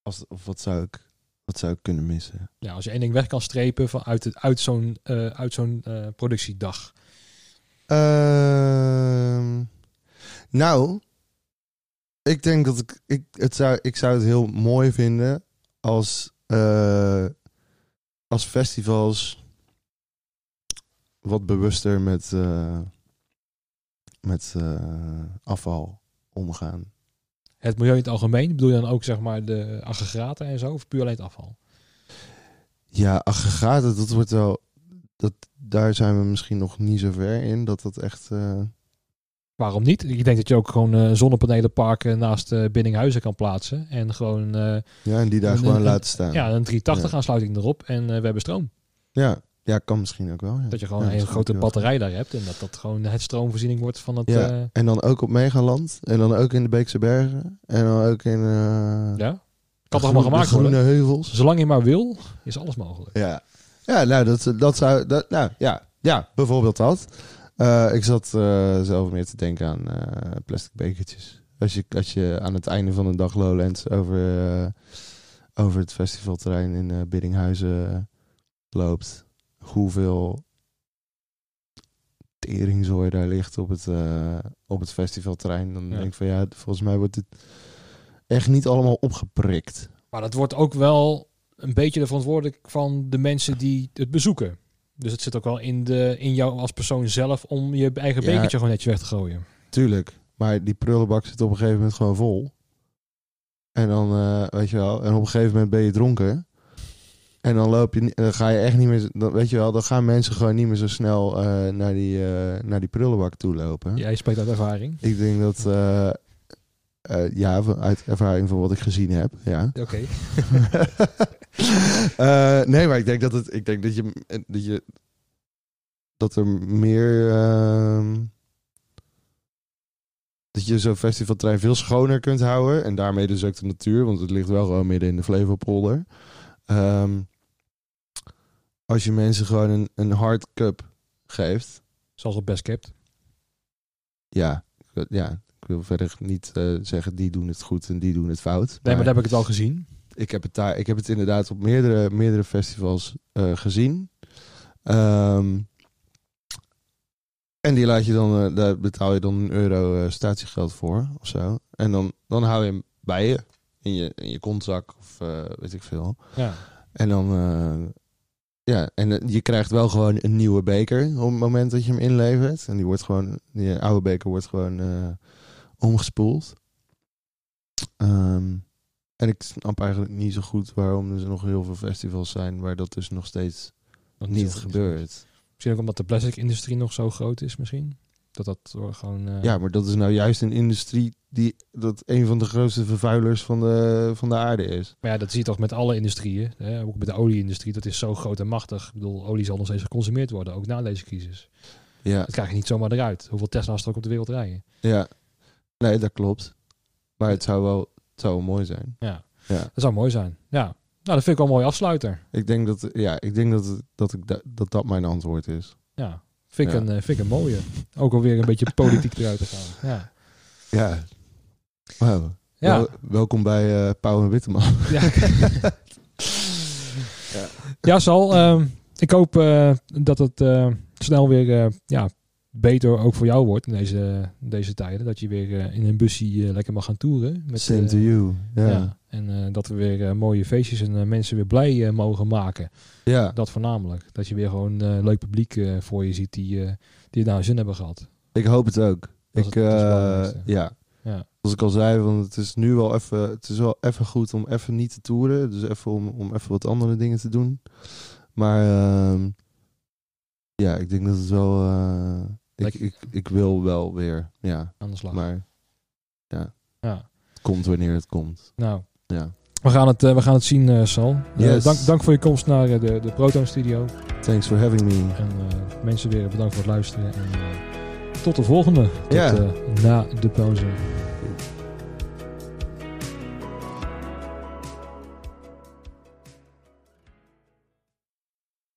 Als, of wat zou, ik, wat zou ik kunnen missen? Ja, als je één ding weg kan strepen van uit, het, uit zo'n eh, uit zo'n eh, productiedag. Ehm, nou, ik denk dat ik, ik, het zou, ik zou het heel mooi vinden als, eh, als festivals wat bewuster met, met eh, afval omgaan. Het milieu in het algemeen, bedoel je dan ook zeg maar de aggregaten en zo, of puur alleen het afval? Ja, aggregaten, dat wordt wel. Dat, daar zijn we misschien nog niet zo ver in. Dat dat echt. eh, Waarom niet? Ik denk dat je ook gewoon eh, zonnepanelenparken naast eh Binninghuizen kan plaatsen. En gewoon ja, en die daar Een- gewoon een- laten staan. ja, een 380 Ja. aansluiting erop en we hebben stroom. ja, ja, kan misschien ook wel. Ja. Dat je gewoon Ja, een grote batterij daar hebt en dat dat gewoon het stroomvoorziening wordt van het... Ja, eh, en dan ook op Megaland. En dan ook in de Beekse Bergen. En dan ook in... eh ja, kan toch allemaal gemaakt groene worden? heuvels. Zolang je maar wil, is alles mogelijk. Ja, ja nou, dat, dat zou... Dat, nou, ja, ja, bijvoorbeeld dat. Eh, ik zat zelf meer te denken aan plastic bekertjes. Als je, als je aan het einde van een dag Lowlands over, over het festivalterrein in Biddinghuizen loopt. Hoeveel teringzooi daar ligt op het, eh, op het festivalterrein. Dan Ja. denk ik van ja, volgens mij wordt het echt niet allemaal opgeprikt. Maar dat wordt ook wel een beetje de verantwoordelijk van de mensen die het bezoeken. Dus het zit ook wel in, de, in jou als persoon zelf om je eigen Ja. bekertje gewoon netjes weg te gooien. Tuurlijk. Maar die prullenbak zit op een gegeven moment gewoon vol. En dan, eh, weet je wel, en op een gegeven moment ben je dronken. En dan loop je, dan ga je echt niet meer, dan, weet je wel, dan gaan mensen gewoon niet meer zo snel eh, naar, die, eh, naar die prullenbak toe lopen. Jij spreekt uit ervaring. Ik denk dat, eh, eh, ja, uit ervaring van wat ik gezien heb, ja. Oké. Nee, maar ik denk dat het, ik denk dat je, dat je, dat er meer, ehm, dat je zo'n festivalterrein veel schoner kunt houden. En daarmee dus ook de natuur, want het ligt wel gewoon midden in de Flevopolder. Ehm, als je mensen gewoon een, een hard cup geeft. Zoals op Best Kept. Ja, ja, ik wil verder niet eh, zeggen die doen het goed en die doen het fout. Nee, maar daar heb ik het al gezien. ik heb het daar, ik heb het inderdaad op meerdere, meerdere festivals eh, gezien. Ehm, en die laat je dan, eh, daar betaal je dan een euro statiegeld voor of zo. En dan, dan hou je hem bij je in je, in je kontzak of weet ik veel. Ja. En dan, ja, en eh, je krijgt wel gewoon een nieuwe beker op het moment dat je hem inlevert. En die wordt gewoon, die oude beker wordt gewoon eh, omgespoeld. Ehm, en ik snap eigenlijk niet zo goed waarom er nog heel veel festivals zijn waar dat dus nog steeds niet gebeurt. Misschien ook omdat de plastic industrie nog zo groot is misschien. Dat dat gewoon... eh, Ja, maar dat is nou juist een industrie die dat een van de grootste vervuilers van de, van de aarde is. Maar ja, dat zie je toch met alle industrieën. Hè? Ook met de olieindustrie. Dat is zo groot en machtig. Ik bedoel, olie zal nog steeds geconsumeerd worden. Ook na deze crisis. Ja, Dat krijg je niet zomaar eruit. Hoeveel Tesla's er ook op de wereld rijden. ja. Nee, dat klopt. Maar het zou wel, het zou wel mooi zijn. Ja, Ja. dat zou mooi zijn. Ja, nou, dat vind ik wel een mooie afsluiter. Ik denk dat, ja, ik denk dat, dat, ik da- dat dat mijn antwoord is. Ja, vind ik, Ja. Een, eh, vind ik een mooie. Ook alweer een beetje politiek eruit te gaan. Ja, Ja. Wauw. ja. Wel- welkom bij eh Pauw en Witteman. ja. ja Sal, ehm, ik hoop eh, dat het snel weer ja, beter ook voor jou wordt in deze, deze tijden. Dat je weer eh, in een busje eh, lekker mag gaan toeren. Met, Same eh, to you. Ja. Ja. Ja. En eh, dat we weer eh, mooie feestjes en eh, mensen weer blij eh, mogen maken. Dat voornamelijk. Dat je weer gewoon eh, leuk publiek eh, voor je ziet die, eh die daar zin hebben gehad. Ik hoop het ook. Dat ik, het- het eh, ja. Ja. Zoals ik al zei, want het is nu wel even, het is wel even goed om even niet te toeren. Dus even om, om even wat andere dingen te doen. Maar ehm, ja, ik denk dat het wel. eh, ik, ik, ik wil wel weer. Ja, Aan de slag. maar ja. het komt wanneer het komt. Nou, Ja. we gaan het, eh, we gaan het zien, eh, Sal. Eh, dank, dank voor je komst naar de, de Proton Studio. Thanks for having me. En mensen weer bedankt voor het luisteren. En tot de volgende. Tot Ja. na de pauze.